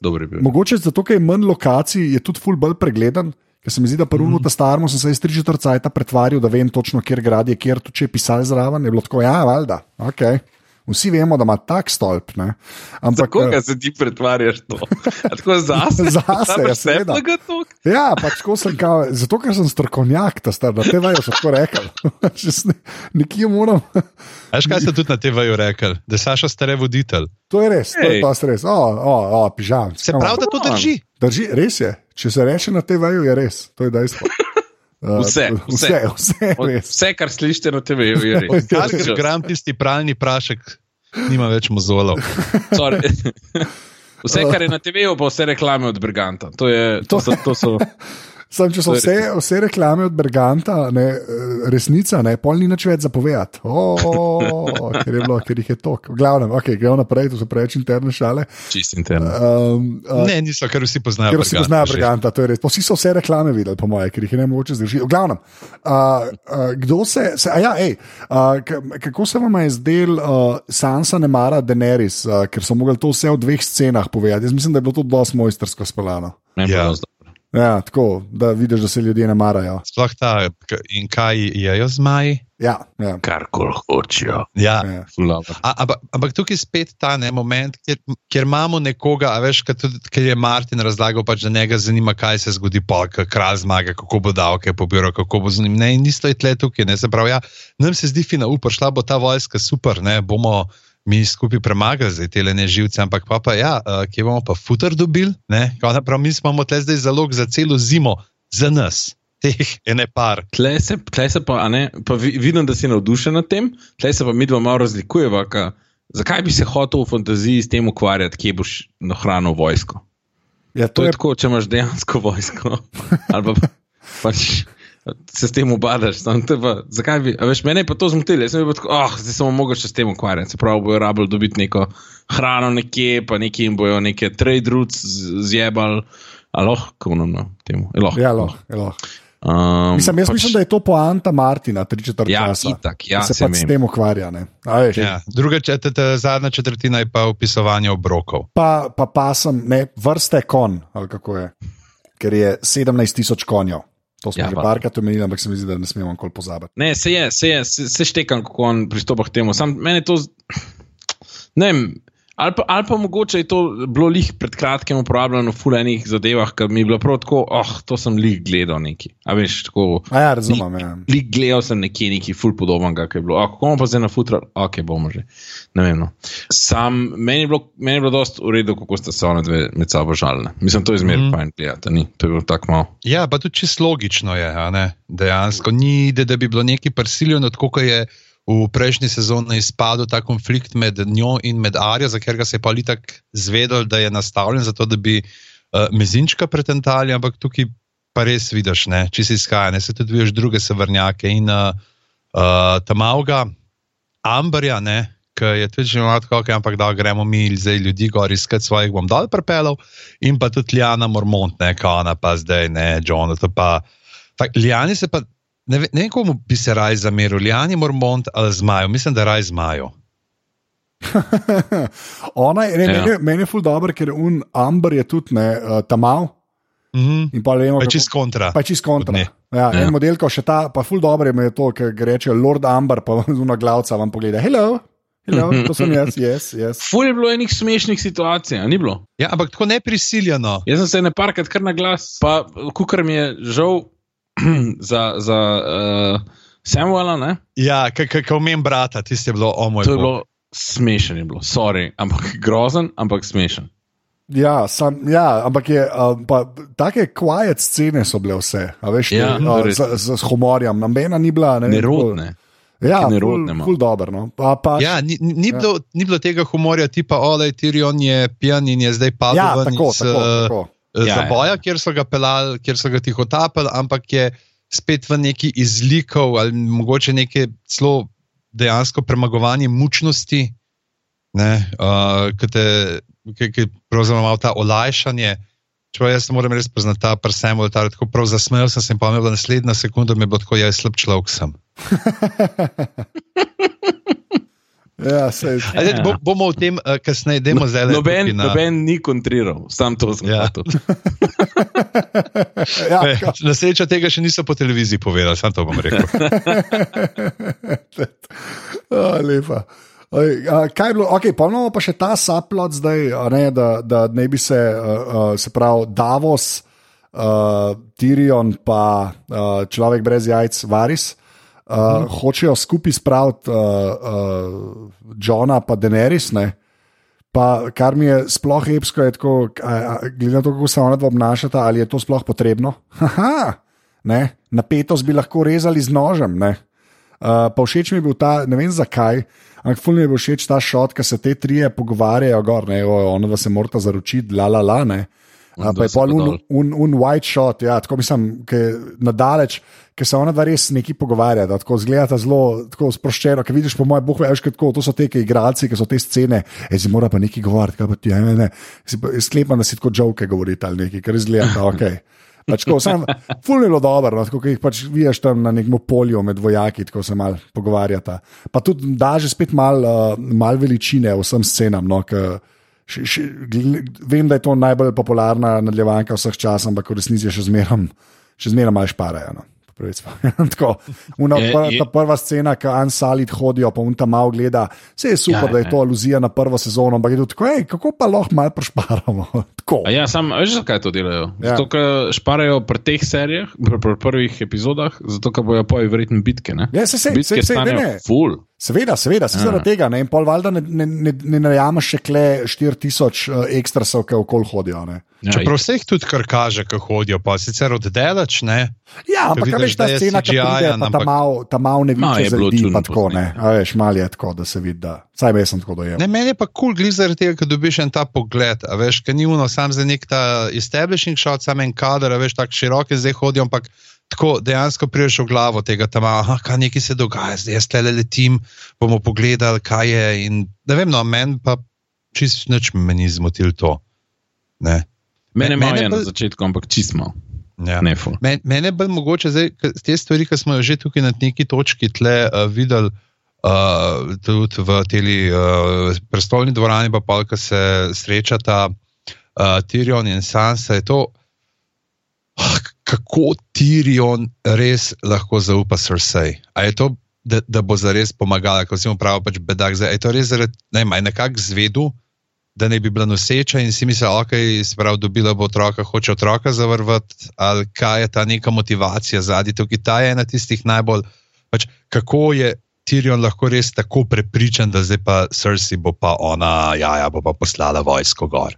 Dobro je bil. Mogoče zato, ker je manj lokacij, je tudi ful bolj pregleden. Ker se mi zdi, da prvo mm. ta starmo sem se iz tri četrt cajta pretvarjal, da vem točno, kjer grad je, kjer tu če je pisal zraven. Je bilo tako, ja, valjda, ok. Vsi vemo, da ima tak stolp. Ne? Ampak, Za koga eh, se ti pretvarjaš to? A Tako zase. Zase, ja, seveda. Ja, pač tako sem kao, zato ker sem strokovnjak, ta star, da te vajo so tako rekel. Ne- Nekje moram. Veš, kaj ste tudi na TV-ju rekli? Da je Saša stare voditelj. To je res, to je Ej. pa res. O, o, o pižam. Se pravi, da to drži. Drži, res je. Če se reče na TV-ju, je res. To je dejstvo. Uh, Vse, vse, vse. vse, Od, vse, kar slišite na TV-ju, je res. Kar gram tisti pralni prašek, nima več mozolov. Sorry. Vse, kar je na TV-ju, pa vse reklame od Briganta. To, je, to, so, to so. Sem, če so vse, vse reklame od Berganta, ne, eh, resnica, ne, pol ni nič več zapovedati. Oh, ker, je bilo, ker jih je tok. V glavnem, okay, gremo naprej, to so preveč interne šale. Čist interno. Um, uh, Ne, niso, ker vsi poznajo. Ker vsi Berganta poznajo že. Briganta, to je res. Vsi so vse reklame videli, po mojem, ker jih je ne mogoče zdržati. V glavnem, uh, uh, kdo se, se a ja, ej, uh, kako se vam je zdel uh, Sansa ne mara Daenerys, uh, ker so mogli to vse v dveh scenah povedati. Jaz mislim, da je bilo to dosti mojstersko speljano. Meni Ja. dobro. Ja, tako, da vidiš, da se ljudje ne marajo. Sploh ta, in kaj jejo zmaji? Ja, ja. Karkoli hočejo. Ja. ja. Ful dobro. A, ampak, tukaj je spet ta ne, moment, kjer, kjer imamo nekoga, a veš, ker, tudi, ker je Martin razlagal, pač, da njega zanima, kaj se zgodi, pa kralj zmaga, kako bo davke pobiral, kako bo z njim. Ne, in isto je tle tukaj. Ne, se pravi, ja, nam se zdi fina, upor, šla bo ta vojska super, ne, bomo mi skupaj premagali zdaj te neživce, ampak pa, pa ja, uh, kje bomo pa futer dobili? Ne, prav, mi smo imamo tle zdaj zalog za celo zimo, za nas, teh ene par. Tle se, tle se pa, ne, pa vi, vidim, da si navdušen nad tem, tle se pa mi dva malo razlikujeva. Ka, zakaj bi se hotel v fantaziji s tem ukvarjati, kje boš nahranil vojsko? ja To to je je tako, če imaš dejansko vojsko. Ali pa pač se s tem ubadaš. samo te Pa, zakaj bi? a Veš, mene je pa to zmotilo. Jaz sem bil tako, oh, zdaj sem mogel še s tem ukvarjati. Se pravi, bojo rabili dobiti neko hrano nekje, pa neki jim bojo neke trade routes z- zjebali. Ali lahko, no, no, temu. Lahko. Ja, lahko, je lahko. Um, Mislim, jaz mislim, da je to poanta Martina, tri četrt Ja, časa. itak, ja, se saj pač s tem ukvarja. ne. A veš, Ja. Druga četrta, zadnja četrtina je pa opisovanje obrokov. Pa, pa pasem, ne, vrste kon, ali kako je, ker je 17 tisoč konjev. To smo Ja, že pa- parkrat omenili, ampak se mi zdi, da ne smemo nikoli pozabiti. Ne, se je, se je, se, se štekam, kako on pristopa k temu. Sam meni to, ne vem, ali pa, ali pa mogoče je to bilo lih pred kratkim uporabljeno v fulejnih zadevah, ki mi je bilo prav tako, oh, to sem lih gledal neki. A veš, tako. A ja, razumem. Ja. Lih gledal sem nekje neki ful podobnega, ki je bilo. Oh, kako bomo pa zdaj na futra, ok, bomo že. Ne vem. No. Sam, meni je bilo, meni je bilo dost v redu, kako sta se one dve med sabo žalile. Mislim, to je zmeraj mm. fajn gledati, ni, to je bilo tako malo. Ja, pa tudi čisto logično je, a ne? dejansko ni, da, da bi bilo neki prisiljeno, tako kot je v prejšnji sezoni izpadel ta konflikt med njo in med Arijo, za katerega se je pa litak zvedel, da je nastavljen zato, da bi uh, mezinčka pretentali, ampak tukaj pa res vidiš, ne, če si izhaja, ne se tudi vidiš druge severnjake in uh, uh, Tamauga, Amberja, ne. Ki je tudi že malo tako, okay, ampak da gremo mi zdaj ljudi gor iskati svojih bom dol prepelov, in pa tudi Liana Mormont, ne, kana pa zdaj, ne, Jonathan pa. Tak, Liani se pa, ne, ve- ne vem, komu bi se raj zameril, Liani Mormont ali zmajo, mislim, da raj zmajo. Ona je, ne, Ja. meni, je- meni je ful dobro, ker un Amber je tudi ne, uh, tamal Mhm. in pa vemo, Pa kako- čist kontra. Pa je čist kontra. Ja, Ja. en model, ko še ta, pa ful dobro je to, ker reče Lord Amber, pa zunaj glavca vam pogleda. Hello, hello, to sem jaz, yes, yes. Ful je bilo enih smešnih situacij, a ni bilo? Ja, ampak tako neprisiljeno. Jaz sem se ne parkrat kar na glas, pa kukar mi je žal, za, za uh, Samuela, ne? Ja, kako omenjam brata, tisti je bilo o moj. To je bilo smešen, je bilo, sorry, ampak grozen, ampak smešen. Ja, sam, ja, ampak je, uh, pa, take quiet scene so bile vse, a veš, Ja, te, uh, z, z, z humorjem, nobena ni bila. Ne, vem, Nerodne. Ja, Take ful, nerodne ful dobro. No. Pa, pa, Ja, ni, ni, ni, bilo, ni bilo tega humorja, tipa, da je Tyrion je pijan in je zdaj padel ja ven tako, iz tako, eh, tako. Ja, zaboja, kjer so ga pelali, kjer so ga tihotapili, ampak je spet v neki izlikov ali mogoče neke celo dejansko premagovanje mučnosti, ne, uh, ki te ki, ki pravzaprav ima ta olajšanje. Čeprav jaz moram res priznati, ta prsem, da tako prav zasmejal sem se in pomnil, da naslednja sekunda mi je bilo tako, ja, slab človek sem. Ja, sej, Ajde, bo, bomo o tem uh, kasneje, dajmo zdaj le. Noben, na- noben ni kontriral, sam to sem Ja. ja, ka- Na srečo tega še niso po televiziji povedali, samo to bom rekel. A, lepa. A, kaj je bilo, okay, ponovno pa še ta saplot zdaj, a ne, da, da ne bi se, uh, uh, se pravi, Davos, uh, Tyrion pa uh, človek brez jajc, Varis, uh, hmm. hočejo skupaj spraviti uh, uh, Johna pa Daenerys. Ne? Pa, kar mi je sploh epsko, je tako, a, a, glede na to, kako se ona dva obnašata, ali je to sploh potrebno. Haha, ne, napetost bi lahko rezali z nožem. Ne. Uh, pa všeč mi je bil ta, ne vem zakaj, ampak fulno mi je bil všeč ta šot, ki se te trije pogovarjajo, gor, ne, o, ono, da se morata zaročiti, la la la. Ne. Uh, pa je pol pa un, un, un white shot, ja, tako mislim, ki je nadaleč, ki se ona dva res neki pogovarjata, tako zgleda zelo tako sproščeno, ki vidiš, po mojem, boh veš, kako to so te igralci, ki so te scene, e, zdaj mora pa neki govoriti, kaj pa ti, ne, ne, pa- sklepam, da si tako žoke govoriti ali nekaj, kar izgleda, ok. Pač tako, sam, fulno je bilo dobro, no, tako, ki jih pač vidiš tam na nekem polju med vojaki, tako se mal pogovarjata. Pa tudi da že spet mal, uh, mal veličine vsem scenam. No, ke, še, še, vem, da je to najbolj popularna nadaljevanka vseh časov, ampak v resnici je še zmeraj, še zmeraj malo šparajo. No. Tako, una, prva, ta prva scena, ki Ansalit hodijo, pa unta malo gleda, vse je super, Ja, ja, da je ja. to aluzija na prvo sezono, ampak je tudi tako, ej, kako pa lahko malo prešparamo. Ja, sam, veš, zakaj to delajo? Ja. Zato, ker šparajo pri teh serijah, pri, pri prvih epizodah, zato, ker bojo poje verjetno bitke. Ne? Ja, se- se- bitke se- se- ne, stanejo ne. Ful. Seveda, seveda, se Ja. zaradi tega. Ne? In pol valjda ne, ne, ne, ne najameš še kle 4000 uh, ekstrasov, ki okol hodijo. Ne? Ja, Čeprav se jih tudi kar kaže, ko hodijo, pa sicer od delač, ne. Ja, ampak vidiš, kaj veš, ta da je scena, ki pride, pa ta ampak- mal, ta mal ne Ma, je vidi, bilo zdi čudno pa tako, ne. A veš, mal je tako, da se vidi, da. Saj jaz sem tako dojemal. Ne, meni je pa kul, cool, zaradi tega, ker dobiš en ta pogled. A veš, ker ni uno, sam za nek ta establishing shot, sam en kader, a veš, tako široke zdaj hodijo, ampak tako dejansko priješ v glavo tega tam, ah, kaj nekaj se dogaja, zdaj jaz tele letim, bomo pogledali, kaj je. In, ne vem, no, meni pa čist nič me ni zmotil to. Ne. Mene Mene malo je na pa- začetku, ampak čist malo. Ja. Men- Mene bolj mogoče zdaj, te stvari, ki smo jo že tukaj na neki točki tle uh, videli, uh, tudi v tej uh, prestolni dvorani, pa pa ko se srečata uh, Tyrion in Sansa, je to, ah, kako Tyrion res lahko zaupa Cersei. A je to, da, da bo zares pomagala, ko si mu pravi, pač bedak, zdaj, je to res zaradi, ne vem, nekako zvedel. Da ne bi bila noseča in si mislila, okay, je dobila bo otroka, hoče otroka zavrvati, ali kaj je ta neka motivacija zadnji. Tukaj ta je ena tistih najbolj, pač, kako je Tyrion lahko res tako prepričan, da zdaj pa Cersei bo pa ona, ja, ja, bo pa poslala vojsko gor.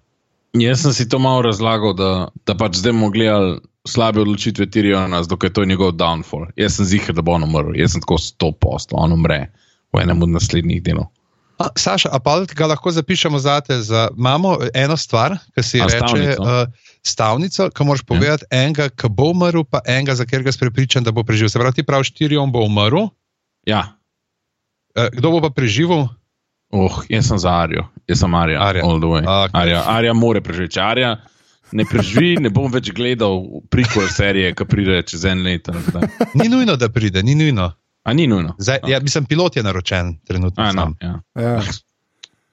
Jaz sem si to malo razlagal, da, da pač zdaj bomo gledali slabe odločitve Tyriona, zato ker to je njegov downfall. Jaz sem zihar, da bo on umrl, jaz sem tako 100%, on umre v enem od naslednjih delov. A, Saša, a pa ga lahko zapišemo zate? Za, imamo eno stvar, ki se ji reče stavnico? uh, stavnico, ki moraš povedati ja. enega, ki bo umrl, pa enega, za katerega si prepričan, da bo preživel. Se pravi, ti praviš, Tyrion bo umrl, Ja, uh, kdo bo pa preživel? oh, jaz sem za Arijo, jaz sem Arija. Arya. all the way. Ok. Arja, Arja more preživeti. Če Arja ne preživi, ne bom več gledal prikol serije, ki pride čez en let. ali kdaj. Ni nujno, da pride, ni nujno. A ni nujno. Zdaj, ja, mislim, pilot je naročen trenutno. A, no, ja. Ja.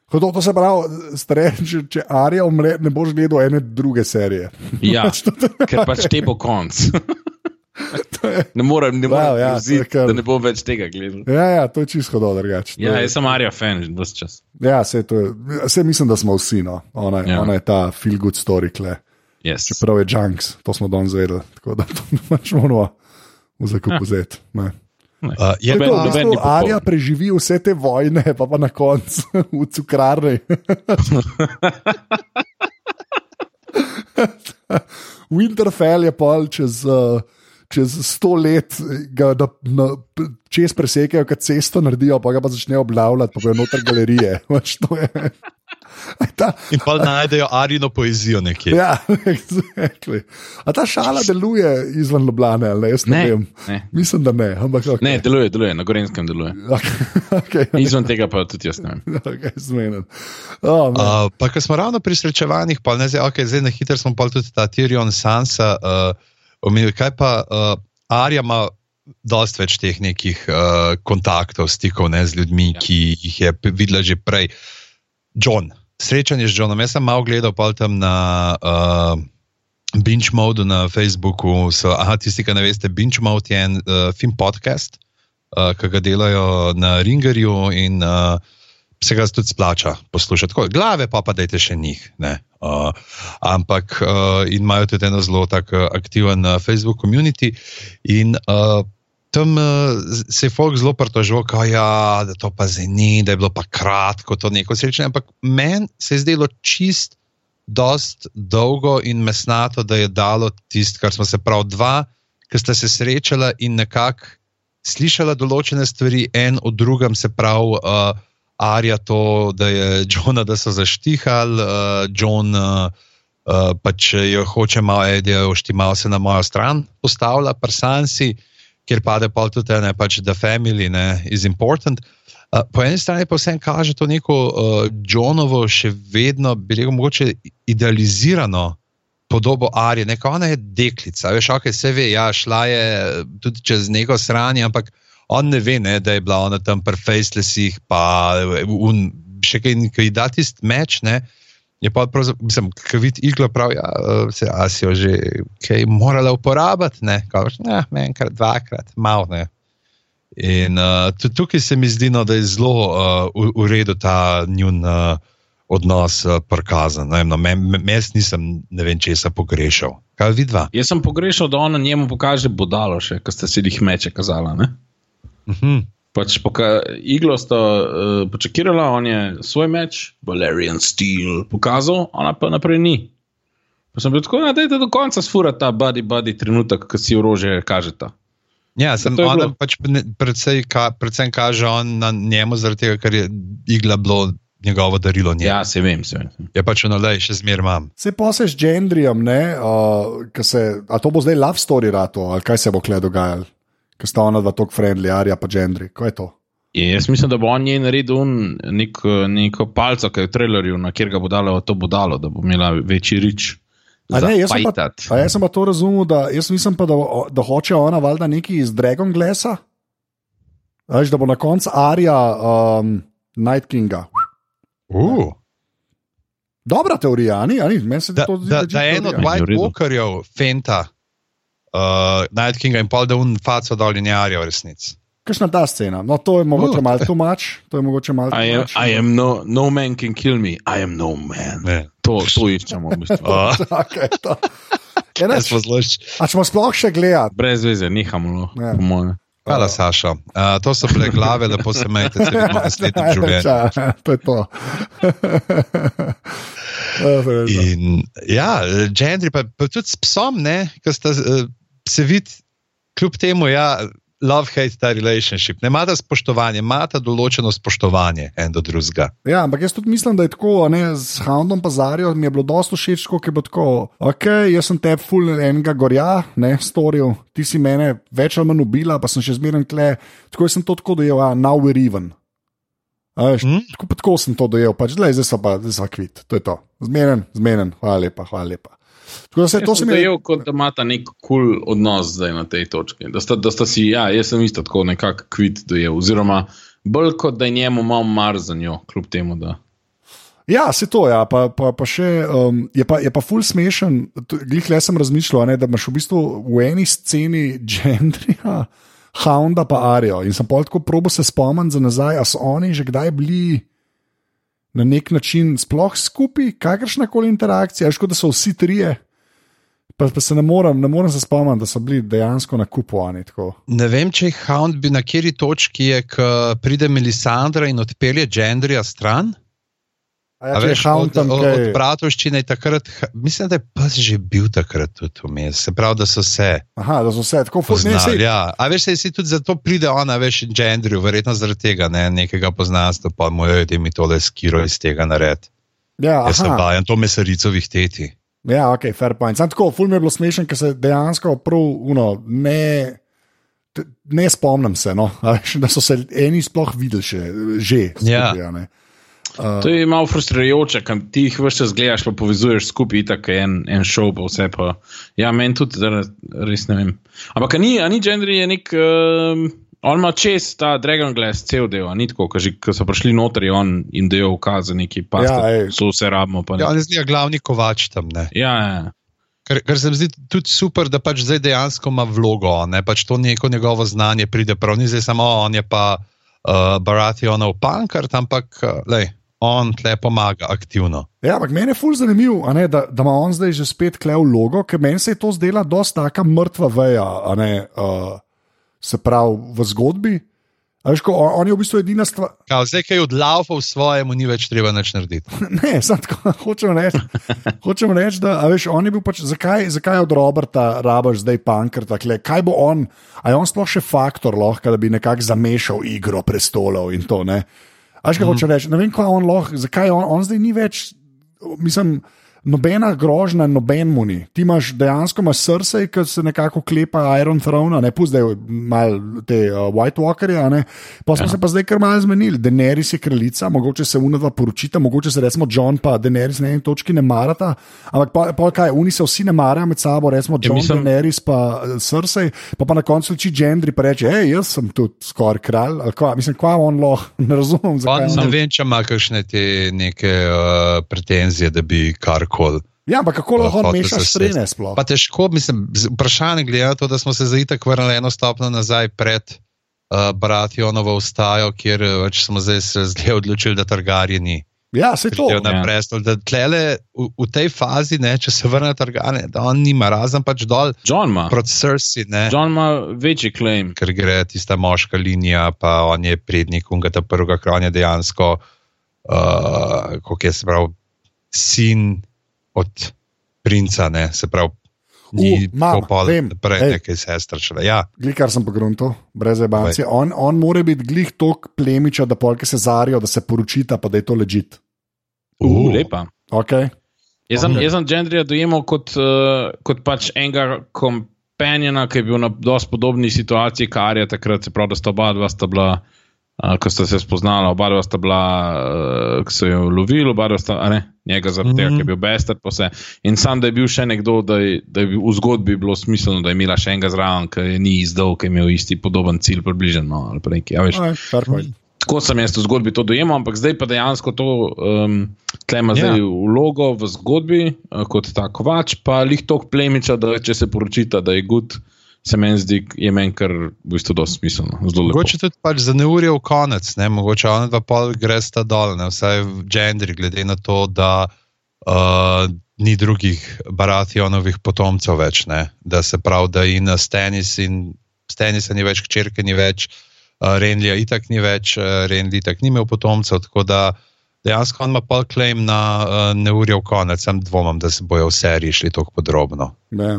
Ko To, se pravi, stare, če, če Arija umre, ne boš gledal ene druge serije. ja, ker pač te bo konc. ne morem, ne Wow, morem ja, ja, je kar- da ne bom več tega gledal. Ja, ja, to je čisto drugače. To Ja, je- jaz sem Arija fan, že vse čas. Ja, se, to je, se mislim, da smo vsi. No. Ona. Ja. ona je ta feel good story, kle. Yes. čeprav je Junks, to smo danes vedeli. Tako da to pač moramo. za kupuzet. Ja. Uh, je pa, to, v ni popoln. Arja preživi vse te vojne, pa pa na koncu v cukrarni. Winterfell je pol čez, uh, čez sto let, ga na, na, čez presekajo, kot cesto naredijo, pa ga pa začnejo obnavljati, pa bojo noter galerije. Veš, to je- Ta, in pa najdejo arino poezijo nekje. ja, exactly. A ta šala deluje izven Ljubljana, ali ne? Jaz ne, Ne, vem. ne. Mislim, da ne. Ampak, okay. Ne, deluje, deluje, na Gorenskem deluje. okay, Izven tega pa tudi jaz ne vem. okay, zmenen. Oh, man. Uh, pa, ko smo ravno pri srečevanjih, pa ne zdaj, okay, zdaj na hitro smo pa tudi ta Tyrion Sansa uh, omenili. Kaj pa uh, Arja ima dosti več teh nekih uh, kontaktov, stikov ne, z ljudmi, ja. ki jih je videla že prej. John, srečanje z Johnom. Jaz sem malo gledal pol tam na. Uh, Binge Mode na Facebooku, so, aha, tisti, ki ne veste, Binge Mode je en uh, film podcast, uh, ki ga delajo na Ringerju in uh, se ga tudi splača poslušati. Tako, glave pa pa dajte še njih. Uh, ampak uh, imajo tudi eno zelo tak uh, aktiven uh, Facebook community. In uh, tam uh, se je folk zelo pritožil, ja, da to pa zdaj ni, da je bilo pa kratko to neko srečanje. Ampak meni se je zdelo čist dost dolgo in mesnato, da je dalo tisto, kar smo se prav dva, ki sta se srečala in nekako slišala določene stvari, en od drugem, se pravi, uh, Arja to, da je Johna, da so zaštihali, uh, John uh, uh, pač jo hoče malo, da je oštimal se na mojo stran, postavlja prsansi, kjer pade pa tudi ena, pač the family ne, is important. Uh, po eni strani pa vsem kaže to neko uh, Johnovo še vedno, bi rekel, mogoče idealizirano podobo Arije. Neka ona je deklica, veš, ok, se ve, ja, šla je eh, tudi čez neko sranje, ampak on ne ve, ne, da je bila ona tam pri facelessih, pa un, še kaj, ki ji da tisti meč, ne. Je pa pravzaprav, mislim, ki vidi iglo, prav, ja, eh, se, a si jo že kaj morala uporabiti, ne, kažeš, ne, enkrat, dvakrat, malo, ne. In uh, tukaj se mi zdi, no, da je zelo uh, v, v redu ta njun uh, odnos uh, prikazan. No, jaz nisem ne vem, česa pogrešal. Kaj vidva? Jaz sem pogrešal, da ona njemu pokaže bodalo, še, ko ste si jih meče kazala. Ne? Uh -huh. Pač poka, iglo sta uh, počakirala, on je svoj meč, Valerian Steel, pokazal, ona pa naprej ni. Pa sem bil tako, da je do konca sfura ta body, body trenutek, ko si orožje kažeta. Ja, sem To je ona pač predvsej ka, predvsem kaže on na njemu, zaradi tega, ker je igla bilo njegovo darilo. Njemu. Ja, se vem, se vem. Je pač ono, da še zmer imam. Se poseš z gendrijem, ne, uh, se, a to bo zdaj love story rato, ali kaj se bo kle dogajalo, ker sta ona dva tako friendly, Arja pa gendri. Kaj je to? Je, jaz mislim, da bo on njej naredil nek, neko palco, ki je v trailerju, na kjer ga bo dalo to bodalo, da bo imela večji rič. A ne, jaz sem, pa, jaz sem pa to razumel, da, jaz mislim pa, da, da hoče ona valjda nekaj iz Dragon Glassa. Veš, da bo na koncu Arja um, Night Kinga. Uh. Dobra teorija, a ni? a ni? Meni se Da, to zdi da, legit da je en od teorija. Meni je v White redu. Walkerjev, Fenta, uh, Night Kinga in pol da un faco dol in jarja v resnici. Kakšna ta scena? No, to je mogoče Uh, malo tumač. To je mogoče malo I am, tumač. I am no, no man can kill me, I am no man. Ne. To, to iščemo, v bistvu. Uh, Okay, to. Ja, smo zelo š- a ćemo sploh še gledati? Brez veze, nehamo, no, Ja. po mojem. Hvala, Saša. Uh, to so bile glave, lepo se majte, se vidimo v naslednjem življenju. To je to. Ja. In ja, Gendry, pa, pa tudi s psom, ne, ki sta uh, se vidi, kljub temu, ja, love-hate ta relationship. Ne imata spoštovanje, imata določeno spoštovanje en do drugega. Ja, ampak jaz tudi mislim, da je tako, ne, z Houndom pa Zarijo mi je bilo dosto všeč, kot je bilo tako. Ok, jaz sem te full enega gorja, ne, storil, ti si mene več ali manj ubila, pa sem še zmeren tle. Tako sem to tako dojel, a now we're even. A Veš, Mm. mm. tako, tako sem to dojel, pač, zdaj pa zdaj so kvit, to je to. Zmeren, zmeren, hvala lepa, hvala lepa. Tako da se to Jaz se sem mi je. dojel, kot da imata nek kul cool odnos zdaj na tej točki. Da sta, da sta si, ja, jaz sem isto tako nekako kvit dojel. Oziroma, bolj kot da je njemu malo mar za njo, kljub temu, da. Ja, se to, ja, pa, pa, pa še um, je, pa, je pa ful smešen. Glih le sem razmišljal, ne, da imaš v bistvu v eni sceni Gendrija, Hounda pa Arijo. In sem pol tako probo se spomniti za nazaj, a so oni že kdaj bili na nek način sploh skupaj, kakršna koli interakcija, škoda, da so vsi trije. Pa, pa se ne morem, ne morem se spomniti, da so bili dejansko nakupovani. tako. Ne vem, če je Hound bi na kateri točki je, pride Melisandra in odpelje Gendrija stran. A ja, A je veš, od, od, kaj- od bratovščine je takrat, mislim, da je pes že bil takrat tudi vmes. Se pravi, da so se Aha, da so vse tako poznali. Ja. A veš, saj si tudi zato pride ona, veš, Gendriju, verjetno zaradi tega, ne, nekega poznanstva, pa mu je, mi tole skiro iz tega nared. Ja, Jaz sem vajen to mesaricovih teti. ja, ok, fair point. Sam tako, ful mi je bilo smešen, ker se dejansko prav, uno, ne, ne spomnim se, no, da so se eni sploh videli še, že. Ja. skupaj, a ne. To je malo frustrirajoče, ker ti jih vse čas gledaš, pa povezuješ skupaj, tako je en, en šov, pa vse. Pa. Ja, meni tudi, da res ne vem. Ampak ni, a ni Gendry je nek. Um, on ima čez ta Dragon Glass cel del, a ni tako, ko so prišli noter, je on jim dejal ukaz, neki pa Ja, so vse rabimo. Ja, on je zdaj glavni kovač tam. Ne. Ja, ja. Kar, kar se mi zdi tudi super, da pač zdaj dejansko ima vlogo, ne pač to neko njegovo znanje pride prav, ni zdaj samo on je pa uh, Barationov pankart, ampak uh, lej, on tle pomaga aktivno. Ja, ampak meni je ful zanimivo, a ne, da, da ima on zdaj že spet klev vlogo, ker meni se je to zdela dosta taka mrtva veja, ne, uh, se pravi v zgodbi. Veš, ko, on, on je v bistvu edina stvar. Kao, zdaj, ki je odlaufal svojemu, ni več treba nič narediti. Ne, tako hočem reči. Hočem reči, da veš, on je bil pač, zakaj, zakaj od Roberta rabaš zdaj punker, takle, kaj bo on, a je on sploh še faktor lahko, da bi nekako zamešal igro prestolov in to. Ne? A veš, kaj hočem reči, ne vem, kaj on lahko, zakaj on, on zdaj ni več, mislim. Nobena grožnja, noben mu ni. Ti imaš dejansko imaš srce, ki se nekako klepa Iron Throne, ne pusti malo te uh, White Walkerje. Pa smo ja. se pa zdaj kar malo zmenili. Daenerys je kraljica, mogoče se unova poročita, mogoče se recimo John pa Daenerys na eni točki ne marata, ampak pa, pa kaj, oni se vsi ne marajo med sabo, recimo John, ja, mislim- Daenerys pa srce, pa pa na koncu či Gendry pa reče, hej, jaz sem tudi skoraj kralj, ali kva, mislim, kva on lahko, ne razumem, ne vem, če ima kakšne te neke uh, pretenzije, da bi karkoli. Ja, ampak kako lahko on hotel meša zasesti. strene sploh? Pa težko, mislim, vprašanje glede na to, da smo se zdaj tako vrnili eno stopno nazaj pred uh, Barationovo ustajo, kjer eh, pač smo zdaj se zdaj odločili, da Targaryen ni. Ja, se to. ja. prestol. Da tlele, v, v tej fazi, ne, če se vrne Targaryen, da on nima, razen pač dol John ima. proti Cersei, ne, John ima večji claim. ker gre tista moška linija, pa on je prednik unga ta prvega kranja dejansko, uh, kako je se pravi, sin od princa, ne, se pravi. Ni tako pol vem, prej ej. nekaj sestra šele. Ja, Glej, kar sem pogrunil, brez ebancije. On, on mora biti glih tok plemiča, da polke se zarijo, da se poročita, pa da je to ležit. Uh, lepa. Okay. Jaz sem, Ok. jaz sem Gendrija dojemal kot, uh, kot pač enega kompanjona, ki je bil na dosti podobni situaciji, kar je takrat, se pravi, da sta oba dva sta bila, uh, ko sta se spoznala, oba dva sta bila, uh, ki so jo lovili, oba dva sta, a ne, njega zaradi tega, Mhm. ker je bil bester, pa vse. In sam, da je bil še nekdo, da je, da je v zgodbi bilo smiselno, da je imela še enega zraven, ki je ni izdal, ki je imel isti podoben cilj, približen. No, ali pa nekaj, a veš. Point. Tako sem jaz v zgodbi to dojemal, ampak zdaj pa dejansko to um, tlema Ja. zdaj vlogo v zgodbi uh, kot ta kovač, pa lih tok plemiča, da če se poročita, da je gud, se meni zdi, je meni kar v bistvu dosti smiselno. Mogoče tudi pač za neurjev konec, ne, mogoče ona dva pol gre sta dol, ne, vsaj v gendri, glede na to, da uh, ni drugih Barationovih potomcev več, ne, da se pravi, da in Stenis in Stenisa ni več, hčerke ni več, uh, Renlija itak ni več, uh, Renli itak ni imel potomcev, tako da dejansko on ima pol claim na uh, neurjev konec, sem dvomim, da se bojo v seriji šli tako podrobno. Ne.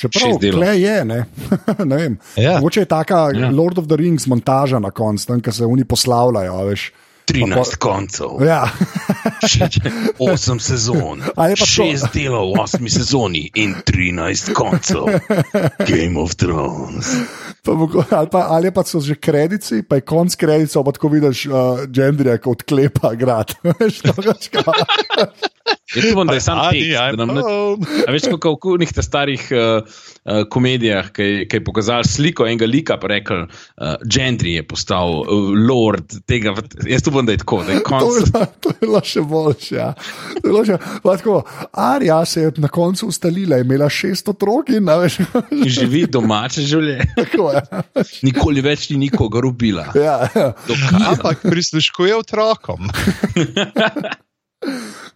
Čeprav tle je, ne, ne vem. Ja. Mogoče je taka Ja. Lord of the Rings montaža na koncu, tam, ki se oni poslavljajo. Veš. 13 koncev, Ja. 8 sezon, Ali pa to- delov v 8 sezoni in 13 koncev. Game of Thrones. Pa mogo- Ali pa, ali pa so že kredici, pa je konc kredicov, pa tako vidiš, uh, Gendrija, kot klepa grad. To upam, da je sam tekst, da nam ne. A veš, kako v unih te starih uh, uh, komedijah, ki je- pokazal sliko enega lika, pa rekel, uh, Gendry je postal uh, lord tega. Jaz upam, da je tako, da je To je konc. bilo- To je bilo še boljše. Ja. To tako, Arja se je na koncu ustalila, je imela šest otrok in veš, Živi domače življenje. tako je. Nikoli več ni nikogar ubila. Ja, ja. Dokaz. Ampak prisluškuje otrokom.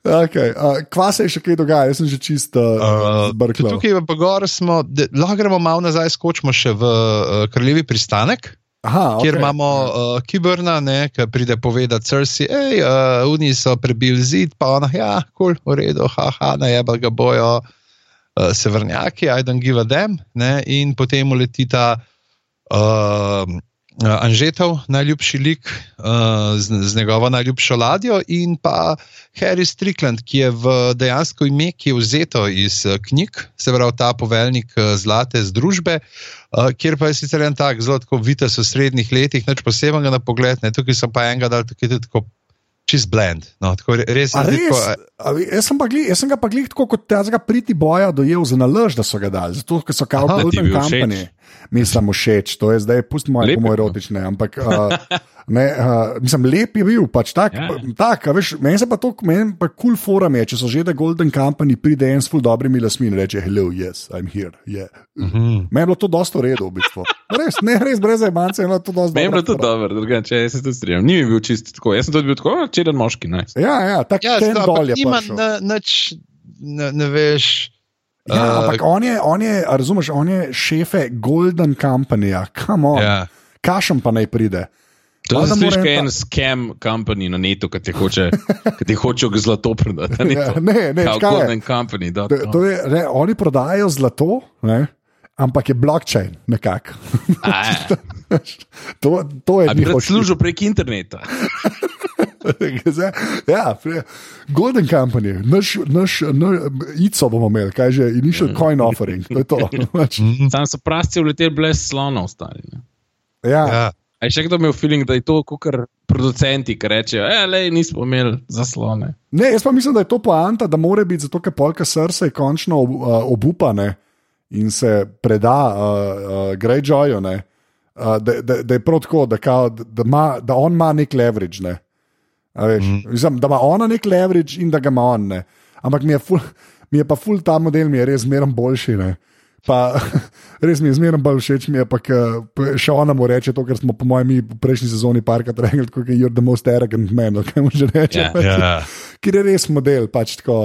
Okay, uh, kva se je še kaj dogaja, jaz sem že čisto uh, zbrkal. Tukaj pa gor smo, da, lahko gremo malo nazaj, skočimo še v uh, Kraljevi pristanek. Aha, Kjer okay. imamo uh, Kiberna, ki pride povedati, Cersei, hej, uh, oni so prebili zid, pa ona, ja, kul, cool, v redu, haha, najebal ga bojo uh, severnjaki, I don't give a damn. Ne? In potem uletita uh, Anžetov, najljubši lik uh, z, z njegovo najljubšo ladjo, in pa Harry Strickland, ki je v dejansko ime, ki je vzeto iz uh, knjig, se pravi ta poveljnik uh, zlate združbe, uh, kjer pa je sicer en tak zelo tako vites v srednjih letih, nič posebnega na pogled, ne? tukaj so pa enega dal tukaj tudi tako. Čist blend. No, tako res, res? tako, A Jaz sem, pa gli, jaz sem ga pa glih tako kot tega priti boja dojel za nalož, da so ga dali, zato ker so kao je Golden bil všeč? Mi sem všeč, to je zdaj, pustimo je moj bil. erotične, ampak uh, ne, uh, mislim, lep je bil, pač tak, Ja. tak a veš, meni se pa to, meni pa kul cool forum je, če so že da Golden Company pride en s ful dobrimi lasmi in reče, hello, yes, I'm here, yeah. Mhm. Meni je bilo to dosto v redu, v bistvu. Res, ne, res, brez zajmance je bilo to dosto Meni je bilo fora. dobro, drugače jaz se tudi strinjam. Ni mi bil čist tako, jaz sem tudi bil tako, čeden moški, ne. Ja, ja, tako Ja, je nima nič, ne, ne veš. Ja, eh, ampak on je, on je, razumeš, on je šefe Golden Companyja, kam on. Ja. Kašem pa naj pride. To je mora kot en scam company na netu, ki ti hoče, ti hoče zlato prodati. Ja, to? ne, ne, Kao škaj je. Golden Company. dot To, com. to je, ne, oni prodajajo zlato, ne, ampak je blockchain nekako. To, to je bi njihov rad služil prek interneta. ja, Golden Company, naš, naš, naš ICO bomo imeli, kaj že, initial coin offering, to je to. Pač, Sam so prasci uleteli brez slona ostali. Ne? ja, Ja. A je še kdo imel feeling, da je to kot producenti, ki rečejo, e, le, nismo imeli zaslone. Ne, jaz pa mislim, da je to poanta, da mora biti zato, ker polka srca je končno ob, uh, obupane in se preda uh, uh, Greyjoyu, ne, uh, da, da, da je prav tako, da, kao, da, da, ima, da on ima nek leverage. Ne. Veš, mm. mislim, da ima ona nek leverage in da ga ima on. Ne. Ampak mi je, ful, mi je pa ful ta model, mi je res zmeraj boljši. Ne. Pa, res mi je zmeraj bolj všeč, mi je pa, še ona mu reče to, kar smo po mojem mi v prejšnji sezoni parkrat rekli, kot je You're the most arrogant man, ali kaj mu že reče. Ja. pač. Ja. Ker je res model, pač tako,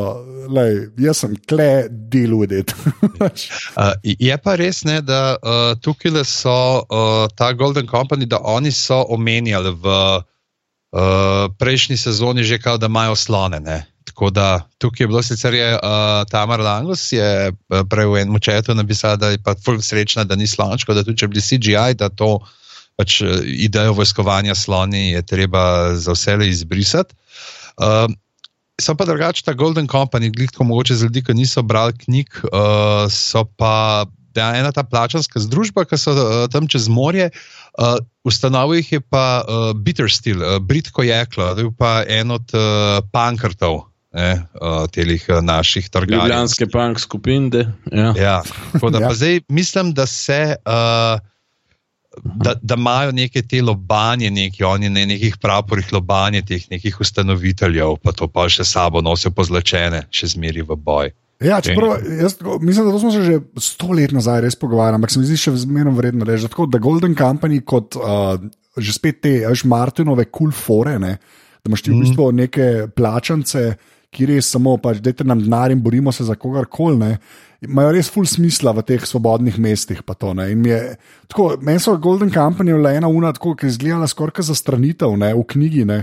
lej, jaz sem kle, deal with it. Uh, je pa res, ne, da uh, tukaj so uh, ta Golden Company, da oni so omenjali v uh, prejšnji sezoni že, kao, da imajo slone. Ne. Tako da tukaj je bilo sicer uh, Tamar Langus je uh, prej v enem četu napisal, da je pa ful srečna, da ni slončko, da tudi če bi CGI, da to pač uh, idejo vojskovanja sloni je treba za vse izbrisati. Uh, So pa drugače ta Golden Company, glitko mogoče za ljudi, ki niso brali knjig, uh, so pa da, ena ta plačanska združba, ki so uh, tam čez morje. Uh, ustanovil jih je pa uh, Bittersteel, uh, Britko jeklo, to je pa en od uh, pankrtov. Ne, uh, telih uh, naših trgovcev. Ljubljanske punk skupine. Ja. Ja, da Ja. pa zdaj mislim, da se. Uh, Da, da imajo neke te lobanje, neki, oni ne nekih praporih lobanje teh nekih ustanoviteljev, pa to pa še sabo nosijo pozlačene, še zmeri v boj. Ja, čeprav, jaz, mislim, da smo se že sto let nazaj res pogovarjali, ampak se mi zdi še zmerno vredno reči, da, tako, da Golden Company kot uh, že spet te, veš, Martinove kul cool fore, ne, da imaš ti v bistvu neke plačance, ki res samo pač, dajte nam denar in borimo se za kogarkoli. Imajo res full smisla v teh svobodnih mestih. To, ne. Je, tako, meni so Golden Company le ena ura, tako, ki je izgledala skoraj za stranitev ne, v knjigi. Ne.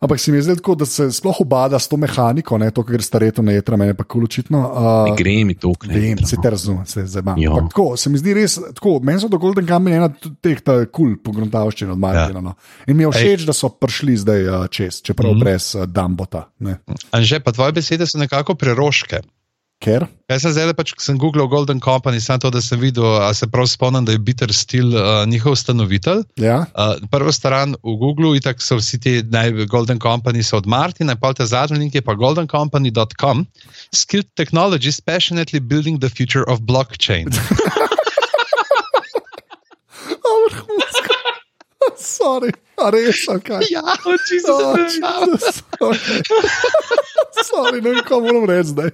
Ampak se mi je zdelo tako, da se sploh obada s to mehaniko, ne, to, kar stareto ne jetra, meni pa kul očitno. Uh, gre mi to, ne. Vem, se te razumem, se zdaj imam. Tako, se mi zdi res, tako, meni so do Golden Company ena t- teh kul cool pogruntavščin od Martina. Ja. No. In mi je všeč, da so prišli zdaj uh, čez, čeprav mm -hmm. brez uh, Dambota. Ne. Anže, pa tvoje besede so nekako preroške. Ker? Jaz sem zdaj pač, ko sem googlal Golden Company, samo to, da sem videl, a se prav spomnim, da je Bitter Steel uh, njihov ustanovitelj. Ja. Uh, prvo stran v Googlu, in tako so vsi ti naj, Golden Company so od Martina, pa ta zadnji link je pa goldencompany.com. Skilled technologies passionately building the future of blockchain. Sorry, a res, kaj. ja, Oh, Jesus. Okay. Sorry, ne vem, kaj moram reči zdaj.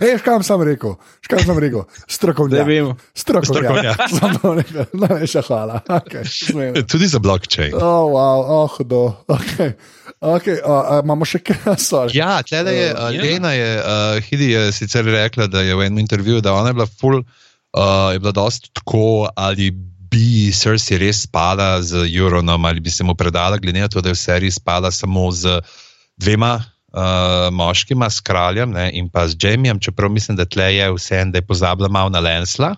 Ej, kam sem rekel, kam sem rekel, strokovnjak. Zdaj vemo. Strokovnjak. Samo rekel, najlepša hvala. Okay. Tudi za blockchain. oh, wow, oh, hudo. Okay. Okay, uh, uh, imamo še kaj, sorry. Ja, tlele je, uh, ja. Lena je, uh, Hidi je sicer rekla, da je v enem intervjuju, da ona je bila full, uh, je bila dosti tako, ali bi Cersei res spala z Euronom, ali bi se mu predala, glede na to, da je v seriji spala samo z dvema uh, moškima, s kraljem ne, in pa z Jamiem, čeprav mislim, da tle je vse en, da je pozabila malo na Lensla.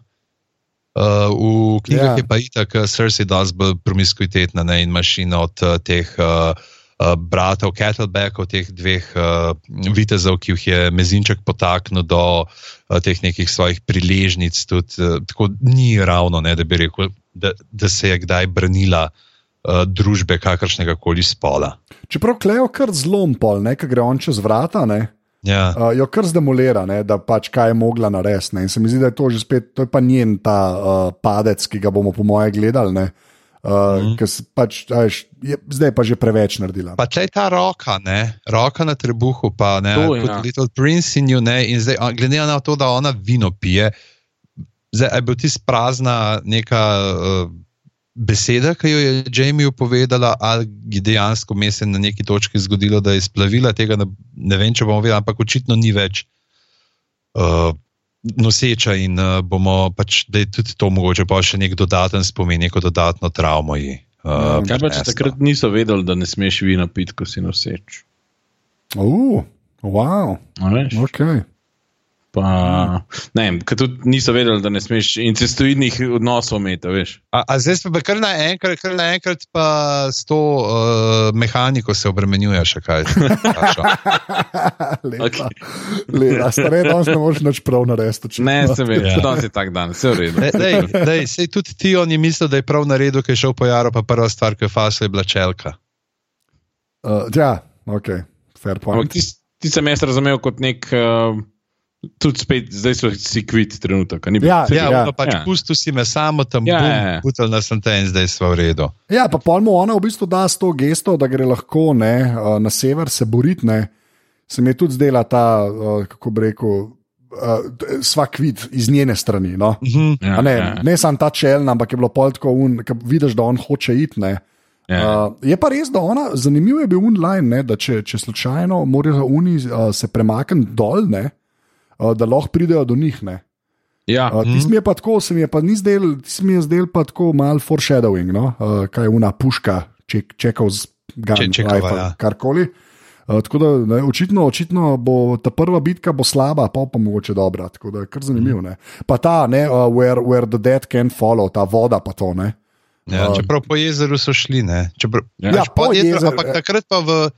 Uh, v knjigah Ja. je pa itak uh, Cersei dosti bolj promiskuitetna ne, in mašina od uh, teh uh, uh, bratov Kettlebackov, teh dveh uh, vitezov, ki jih je mezinček potaknil do uh, teh nekih svojih priležnic. Tudi, uh, tako ni ravno, ne, da bi rekel, da, da se je kdaj branila uh, družbe kakršnega koli spola. Čeprav klejo kar zlom pol, ne, ki gre on čez vrata, ne, Ja. uh, jo kar zdemolira, ne, da pač kaj je mogla narediti. ne. In se mi zdi, da je to že spet, to je pa njen ta uh, padec, ki ga bomo po moje gledali. Ne. Uh, mm -hmm. pač, a veš, je, zdaj je pa že preveč naredila. Pa tle je ta roka, ne? roka na trebuhu, pa ne, To, kot ja. Little Prince in you, ne, in zdaj, glede na to, da ona vino pije, zdaj je bil ti sprazna neka uh, beseda, ki jo je Jamie povedala, ali je dejansko mese na neki točki zgodilo, da je splavila tega, ne, ne vem, če bomo vedeli, ampak očitno ni več. Uh, Noseča in uh, bomo pač, da je tudi to mogoče pa še nek dodaten spomin, neko dodatno travmo ji. Uh, Kaj pa če takrat niso vedeli, da ne smeš vina piti, ko si noseč? Uh, wow, ok. Pa, ne vem, ker tudi niso vedeli, da ne smeš incestuidnih odnosov imeti, a veš. A, a zdaj pa kar naenkrat, kar naenkrat pa s to uh, mehaniko se obremenjuje, še kaj. Okay. Lepa. Stare, danes ne moreš nič prav narediti. Ne, se vem, Ja. danes je tak dan, vse v redu. Dej, dej, sej tudi ti on je mislil, da je prav na redu, ki je šel po jaro, pa prva stvar, ki je fasla, je bila čelka. Uh, ja, ok, fair point. Ampak ti, ti sem jaz razumel kot nek, uh, tudi spet, zdaj so si kvit trenutek. a ni bil? Ja, Ja, ja. ja, pač Ja. ja. pustil si me samo tam, Ja, ja, bum, ja, ja. putal na sem te in zdaj smo v redu. Ja, pa pojmo ona v bistvu da s to gesto, da gre lahko ne, uh, na sever se boriti. Ne. Se mi je tudi zdela ta, uh, kako bi rekel, uh, svak vid iz njene strani. No. Mhm. A Ne, ne samo ta čelna, ampak je bilo pol tako, un, ke vidiš, da on hoče iti. ne. Ja. Uh, je pa res, da ona, zanimivo je bil online, ne, da če, če slučajno morajo oni uh, se premakniti dol, ne, uh, da lahko pridejo do njih. Ne. Ja, Uh, Tisti mi je pa tako, se mi je pa ni zdel, tisti mi je zdel pa tako mal foreshadowing, no? uh, kaj je una puška, ček, čekal z gun, Če- rifle, ja. karkoli. Uh, tako da ne, očitno, očitno bo ta prva bitka bo slaba, pa pa mogoče dobra. Tako da je kar zanimivo. Ne. Pa ta, ne, uh, where, where the dead can follow, ta voda pa to. Ne. Ja, čeprav po jezeru so šli, ne. Čeprav, Ja, Ja, po jezeru, jezeru, ampak ja. takrat pa v,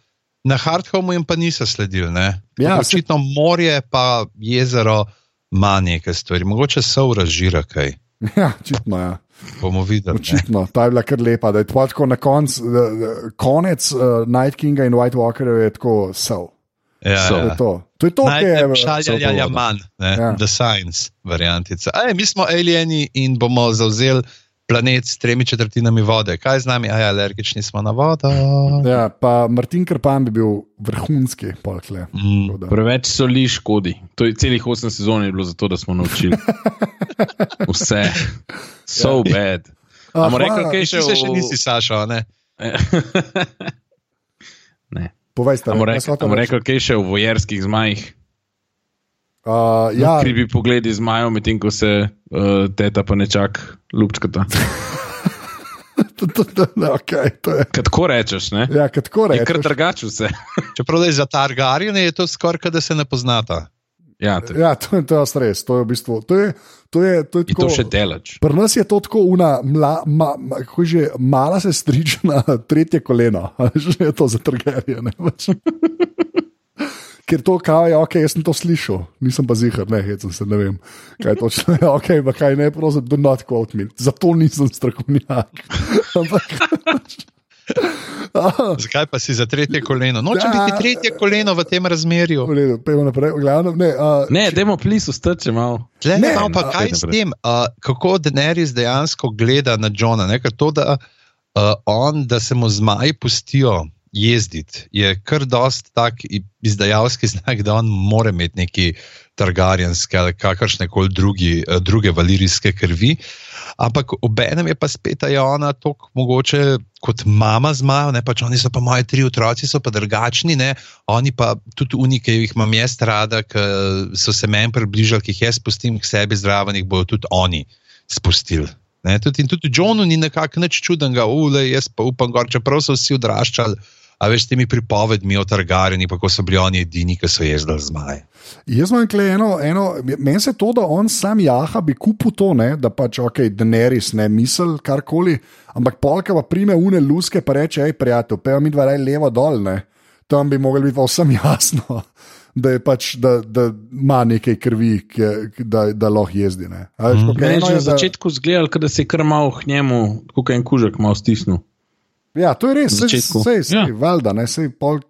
na Hardhomu jim pa niso sledili. Ne. Ja, Očitno morje pa jezero ima neke stvari, mogoče so razžira kaj. Ja, očitno. Ja. Bomo videli. ne. Očitno, ta je bila kar lepa. Da je tako na koncu, uh, konec uh, Night Kinga in White Walkerja je tako sov. Ja, To ja. je to. To je to, kar je. Šalja, ja, manj, ne, Ja. the science variantica. Ej, mi smo alieni in bomo zauzeli planet s tremi četrtinami vode. Kaj z nami? Aj, alergični smo na vodo. Ja, pa Martin Krpan bi bil vrhunski polkle. Mm. Preveč soli škodi. To je celih 8 sezon je bilo zato, da smo naučili. Vse. So Ja. bad. Amo rekel, kaj še še nisi Sašo, ne? ne. Povej, stari, so reči? rekel, kaj še v vojerskih zmajih. Uh, ja, Krivi pogledi zmajev, medtem ko se uh, teta pa nečak lupčkata. okay, to je. Kad tako rečeš, ne? Ja, tako Je kar rečeš. drugače vse. Čeprav da je za Targarjene, je to skoraj, da se ne poznata. Ja, to, Ja, to je, to je res. To je v bistvu. To je, to je, to je tako, to še delač. Pri nas je to tako, una, mla, ma, ma, kako že, mala se striče na tretje koleno, že je to za trgerje. Ker to kaže, ok, jaz sem to slišal, nisem pa zihar, ne, hecam se, ne vem, kaj točno je, ok, pa kaj ne, prosim, do not quote me, zato nisem strokovnjak. Ampak, ah, Zakaj pa si za tretje koleno? Nočem Ja. biti tretje koleno v tem razmerju. v redu, pojmo naprej, v glavnem, ne. Uh, Ne, dajmo plis ustači malo. Tle, Ne, no, pa a- kaj s tem, uh, kako Daenerys dejansko gleda na Johna? Ne? Ker to, da, uh, on, da se mu zmaji pustijo jezditi, je kar dost tak izdajalski znak, da on mora imeti neki targarjanske ali kakršne koli drugi, eh, druge valirijske krvi. Ampak obenem je pa spet je ona tako mogoče kot mama zmaja, ne pač oni so pa moji tri otroci, so pa drugačni, ne, oni pa tudi unike, jih imam jaz rada, ki so se meni približali, ki jih jaz spustim k sebi zraven, jih bodo tudi oni spustili. Ne, tudi, in tudi Johnu ni nekako nič čudenega, ule, jaz pa upam, gor, čeprav so vsi odraščali, a veš, temi pripovedmi o Targarjeni, pa ko so bili oni edini, ki so jezdili zmaje. Jaz imam tukaj eno, eno meni se to, da on sam jaha, bi kupil to, ne, da pač ok, Daenerys ne misel karkoli, ampak polka pa prime une luske, pa reče, hej, prijatelj, pejo mi dva rej levo dol, ne. Tam bi mogli biti vsem jasno. Da je pač, da, da ima nekaj krvi, ki, ki- da, da lahko jezdi. ne. A veš, Mhm. kako Meni je je, na da- začetku zgledal, da se je kar malo k njemu, kot en kužek, malo stisnil. Ja, to je res, sej, sej, sej, Ja. valjda, ne, sej, pol,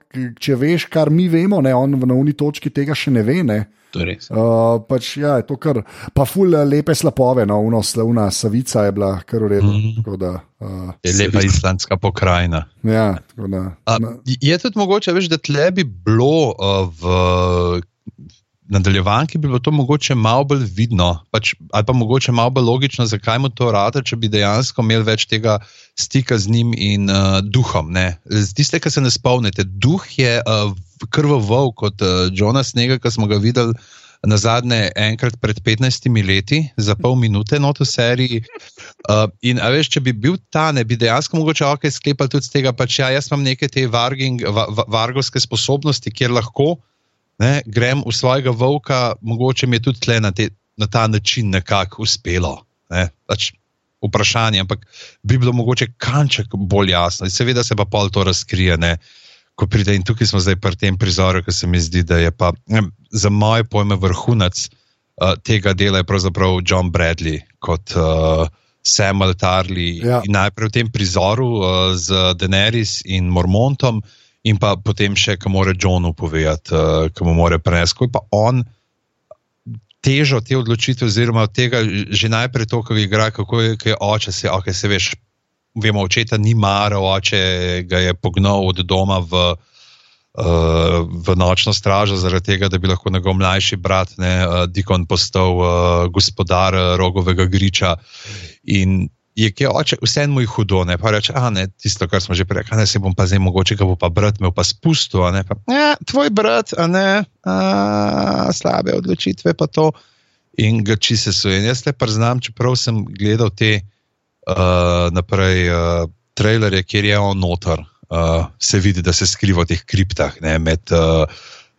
če veš, kar mi vemo, ne, on na uni točki tega še ne ve. Ne. To je res. Uh, pač, ja, je to kar, pa ful eh, lepe slapove, no, uno, slavna savica je bila kar. Mhm. Mm -hmm. da, uh, Je lepa islandska pokrajina. ja, tako da, A, na, je tudi mogoče, veš, da tle bi bilo uh, v nadaljevanki, bi bilo to mogoče malo bolj vidno, pač, ali pa mogoče malo bolj logično, zakaj mu to rade, če bi dejansko imeli več tega stika z njim in uh, duhom. Tiste, ki se ne spomnite, duh je uh, krvoval kot uh, Jonas Snega, ki smo ga videli. Na zadnje, enkrat pred 15 leti, za pol minute, not v seriji. Uh, in a veš, če bi bil ta, ne bi dejansko mogoče ok sklepal tudi z tega, pač ja, jaz imam neke te varging, va, va, vargovske sposobnosti, kjer lahko ne, grem v svojega volka, mogoče mi je tudi tle na, te, na ta način nekako uspelo. Ne, pač vprašanje, ampak bi bilo mogoče kanček bolj jasno. In seveda se pa pol to razkrije. Ne, Ko pride in tukaj smo zdaj pri tem prizoru, ki se mi zdi, da je pa ne, za moje pojme vrhunec uh, tega dela je pravzaprav John Bradley kot uh, Samuel Tarly. Ja. Najprej v tem prizoru uh, z Daenerys in Mormontom, in pa potem še, ki mora Johnu povedati, uh, ki mu mora prenesti. Ko je pa on težo te odločitve, oziroma tega že najprej to, kako igra, kako je, je oče, se, okay, se veš. Vemo, očeta ni maral, oče ga je pognal od doma v, uh, v nočno stražo, zaradi tega, da bi lahko njegov mlajši brat, ne, uh, Dikon, postal uh, gospodar uh, rogovega griča. In je kaj oče, vse mu je hudo, ne pa reče, a ne, tisto, kar smo že prej rekli, a ne se bom pa zdaj mogoče, ga bo pa brat imel pa spustil, a ne pa, ja, tvoj brat, a ne, a, slabe odločitve pa to. In ga či se suje. In jaz le priznam, čeprav sem gledal te uh, naprej uh, trailerje, kjer je on noter, uh, se vidi, da se skriva v teh kriptah, ne, med uh,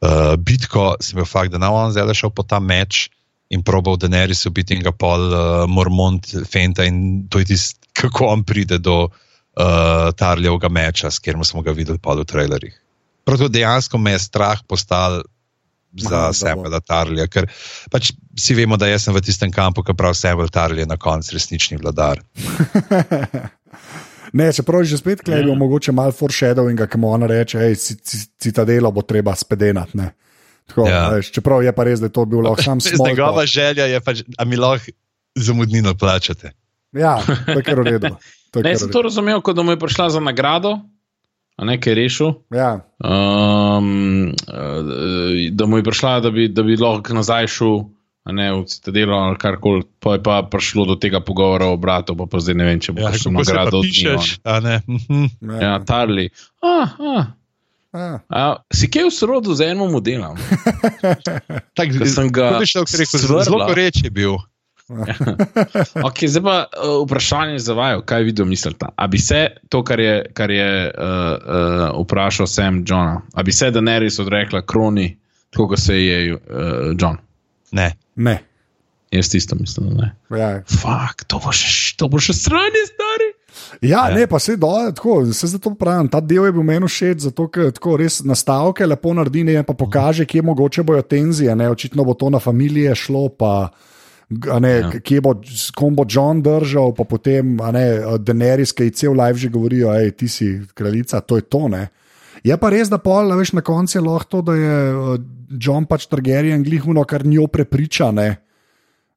uh, bitko, sem bil fakt, da na on zdaj le šel po ta meč in probal Daenerys ubiti in ga pol uh, Mormont fenta in to je tisto, kako on pride do uh, Tarljevega meča, s katerim smo ga videli pol v trailerjih. Prav to dejansko me je strah postal za Samuela Tarlija, ker pač vsi vemo, da sem v tistem kampu, ki pravi Samuel Tarlij je na koncu resnični vladar. ne, čeprav je že spet klebil, Ja. yeah. mogoče malo foreshadowinga, ki mu ona reče, hej, ci- ci- citadelo bo treba spedenati. ne. Tako, Ja. veš, čeprav je pa res, da je to bil lahko sam small Njegova želja je pač, da mi lahko zamudnino plačate. Ja, to je kar v redu. Ne, kar sem to razumel, kot da mu je prišla za nagrado, a ne kaj rešil. Ja, Um, eh, da mu je prišla, da bi, da bi lahko nazaj šel, a ne v citadelo ali karkoli, pa je pa prišlo do tega pogovora o bratu, pa, pa zdaj ne vem, če bo Ja, se pa nagrado od a ne? Mhm. njega. Ja, Tarli. Ah, ah. Ja. A, si kaj v sorodu z enim modelom? Tak, Ko sem ga. Zelo je bil. Okay, zdaj pa uh, vprašanje za vaju, kaj vi domislite. A bi se to, kar je, kar je uh, uh, vprašal Sam Johna, a bi se Daenerys odrekla kroni, tako kot se je uh, John? Ne. Ne. Jaz isto mislim, da ne. Ja. Fak, to bo še, to bo še sranje, stari. Ja, Ja. ne, pa se dole, tako, se zato pravim, ta del je bil meni všeč, zato ker tako res nastavke lepo naredi ne, pa pokaže, kje mogoče bojo tenzije, ne, očitno bo to na familije šlo, pa a ne, Ja. kje bo, s kom bo John držal, pa potem, Daenerys, ki cel live že govorijo, hej, ti si kraljica, to je to, ne. Je pa res, da pol, veš, na koncu je lahko to, da je eh, John pač Targaryen glihuno, kar njo prepriča, ne.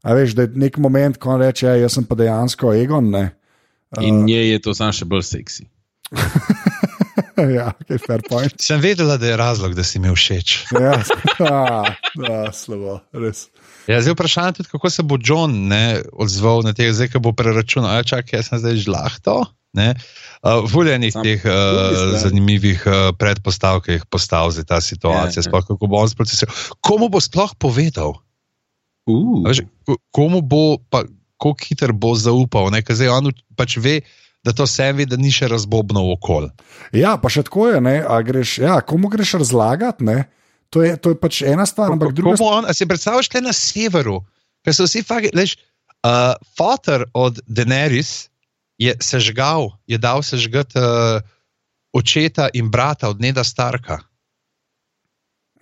A veš, da je nek moment, ko reče, "Ej, jaz sem pa dejansko Egon, ne. In njej je to sam še bolj seksi. ja, okay, fair point. Sem vedela, da je razlog, da si mi všeč. Ja, a, da, slabo, res. Ja, zdaj vprašanje je tudi, kako se bo John ne, odzval na te, zdaj, ko bo preračunal. Ja, čakaj, jaz sem zdaj žlahto. Uh, Voljenih teh uh, zanimivih uh, predpostavk je postavil za ta situacija, ja, sploh kako bo on sprocesiral. Komu bo sploh povedal? Uh. Veš, ko- komu bo, pa kako hiter bo zaupal, ne? ker zdaj on pač ve, da to sem ve, da ni še razbobno okol. Ja, pa še tako je, ne, a greš, ja, komu greš razlagati, ne? To je, to je pač ena stvar, ampak druga on, si predstavljaš te na severu, ker so vsi fagi, leš, uh, Fotor od Daenerys je sežgal, je dal sežgati uh, očeta in brata od Neda Starka.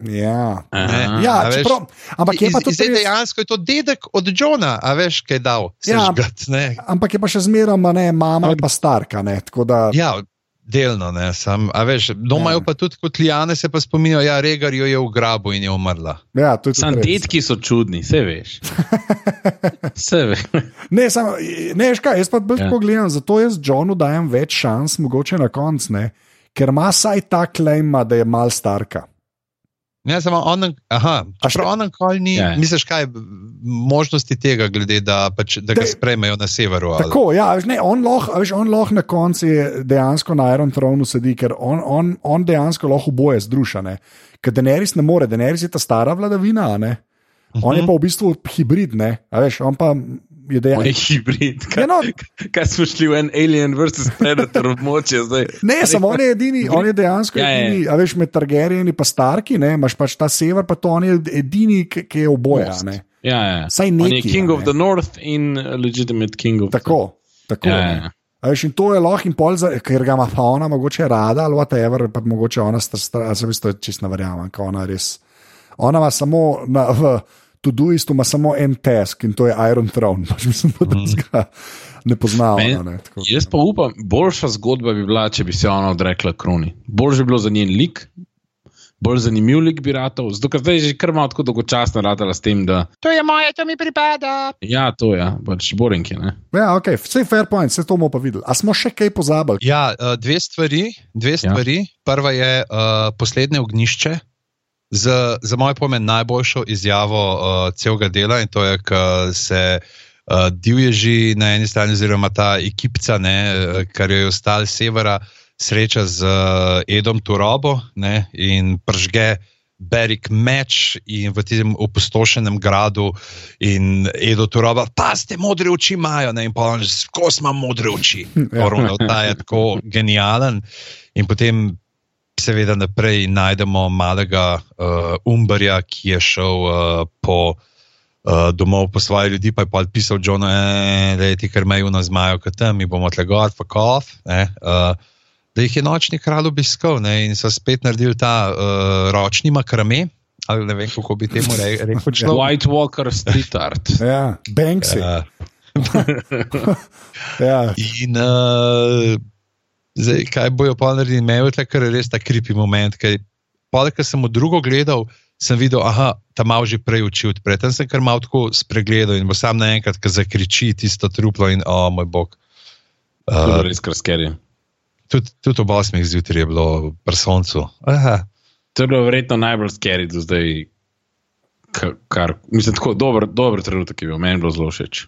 Ja, Aha. ja veš, čeprav, ampak je pa Iz- to Zdaj dejansko je to dedek od Johna, a veš, kaj je dal. Ja. Sežgat, ne. ampak je pa še zmeraj ne, mama ali pa starka. Ne, da, Ja, delno, ne, sam, a veš, doma Ja. jo pa tudi kot Lijane se pa spominjajo, ja, Regar jo je v grabu in je umrla. ja, je tudi Sam res. detki so čudni, vse veš. Vse veš. Ne, sam, ne, škaj, jaz pa bolj Ja. tako gledam, zato jaz Johnu dajem več šans, mogoče na koncu, ne, ker ima saj ta klejma, da je mal starka. Ne, samo on, aha, A še- čeprav on nikoli ni, Ja. misliš, kaj možnosti tega, glede da, pač, da ga sprejmejo na severu. ali? Tako, ja, veš, ne, on lahko lahko na koncu je dejansko na Iron Thronu sedi, ker on, on, on dejansko lahko oboje združene. Ker Daenerys ne more, Daenerys je ta stara vladavina, a ne. On Mhm. je pa v bistvu hibrid, ne, a veš, on pa je je dejansko. hibrid. Kaj, Ja, no. kaj smo šli v en Alien vs. Predator območje zdaj? Ne, samo on je edini, on je dejansko Ja, ja. edini, a veš, med Targaryen in pa Starki, ne, imaš pač ta sever, pa to on je edini, ki ki je oboje, a ne. Ja, ja. Saj On je neki, King a of ne. the North in legitimate King of Tako, tako. Ja, ne. ja. A Veš, in to je lahko in pol, ker ga ima pa ona mogoče rada ali whatever, pa mogoče ona stara, se mi to čisto ne verjamem, ker ona res. Ona ima samo na, v Todoistu ima samo en task in to je Iron Throne. Pač mislim, da mm. ne pozna Men-. Ne, tako. Jaz pa upam, boljša zgodba bi bila, če bi se ona odrekla kroni. Bolj bi bilo za njen lik, bolj zanimiv lik bi ratov, zato ker zdaj je že kar malo tako dolgočasno ratala s tem, da To je moje, to mi pripada. ja, to je, ja, pač boring je. Ne? Ja, ok, vse fair point, vse to bomo pa videli. A smo še kaj pozabili? Ja, eh, dve stvari. Dve stvari. Ja. Prva je uh, poslednje ognišče. Z, za moje pomen najboljšo izjavo uh, celega dela in to je, da se uh, divježi na eni strani, oziroma ta ekipca, ne, eh, kar je ostal severa, sreča z uh, Edom Turobo ne, in pržge Berik meč in v tem opustošenem gradu in Edo Turoba, pa ste modre oči imajo, ne, in pa on, ko smo modre oči. Ja. Ta je tako genijalen. In potem, seveda, naprej najdemo malega uh, Umbarja, ki je šel uh, po. Uh, domov po svoje ljudi, pa je pa pisal John, da je ti kar meju na zmaju, kot tam, mi bomo tlegot, pa kov. Uh, da jih je nočni kralj obiskal ne, in so spet naredili ta uh, ročni makrame, ali ne vem, kako bi temu re, rekel. človek. White Walker Street Art. Ja, Banksy. Ja. Ja. In uh, zdaj, kaj bojo pa naredili, imel je ker je res ta kripi moment. Poleg tega sem v drugo gledal, sem videl, da ta mal že prej uči odpre. Tam sem kar malo tako spregledal in bo sam naenkrat, ki zakriči tisto truplo in o oh, moj bog. Uh, res kar skeri. tudi, tudi ob 8 zjutraj je bilo pri soncu. Aha. To je bilo verjetno najbolj skeri do zdaj. Kar, mislim, tako dober, dober trenutek je bil, meni je bilo zelo všeč.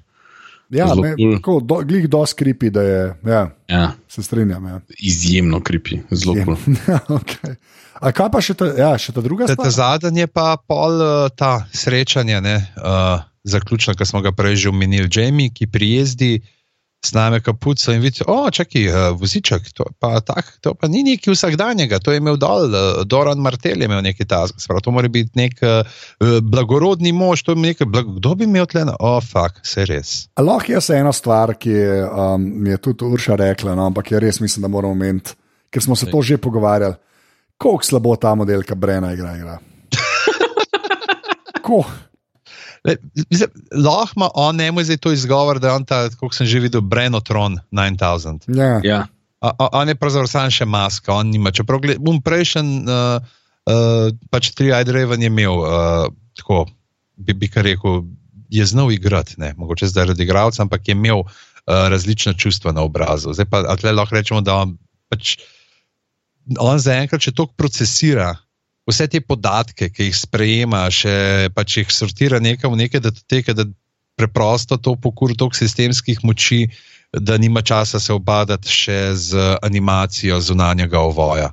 Ja, Zelo me, cool. tako, do, glih do skripi, da je, ja, Ja, se strinjam. Ja. izjemno kripi, zelo kul. Ja, okay. A kaj pa še ta, ja, še ta druga Ta, ta stvar? zadnji je pa pol uh, ta srečanje, ne, uh, zaključno, ki smo ga prej že omenili, Jamie, ki prijezdi, sname kapuco in vidi, o, čakaj, uh, voziček, to pa, tak, to pa ni nekaj vsakdanjega, to je imel dol, uh, Doran Martel je imel neki task, sprav, to mora biti nek uh, blagorodni mož, to je nekaj, blag, kdo bi imel tle, o, fak, se res. Lahko je se ena stvar, ki je, um, mi je tudi Urša rekla, no, ampak je res mislim, da moramo omeniti, ker smo se to že pogovarjali. Koliko slabo ta modelka Brena igra? igra? Ko? Le, mislim, Lahko ima on, ne mu zdaj to izgovor, da je on ta, kot sem že videl, Brenotron 9000. Ja. Ja, A, a, on je pravzaprav sam še maska, on nima. Čeprav bom prejšen, uh, uh, pač tri Ajdreven je imel, uh, tako bi, bi kar rekel, je znal igrati, ne, mogoče zaradi igralca, ampak je imel uh, različna čustva na obrazu. Zdaj pa lahko rečemo, da on pač on zaenkrat še toliko procesira vse te podatke, ki jih sprejema, še pač jih sortira nekam v neke datoteke, da preprosto to pokur toliko sistemskih moči, da nima časa se obadati še z animacijo zunanjega ovoja.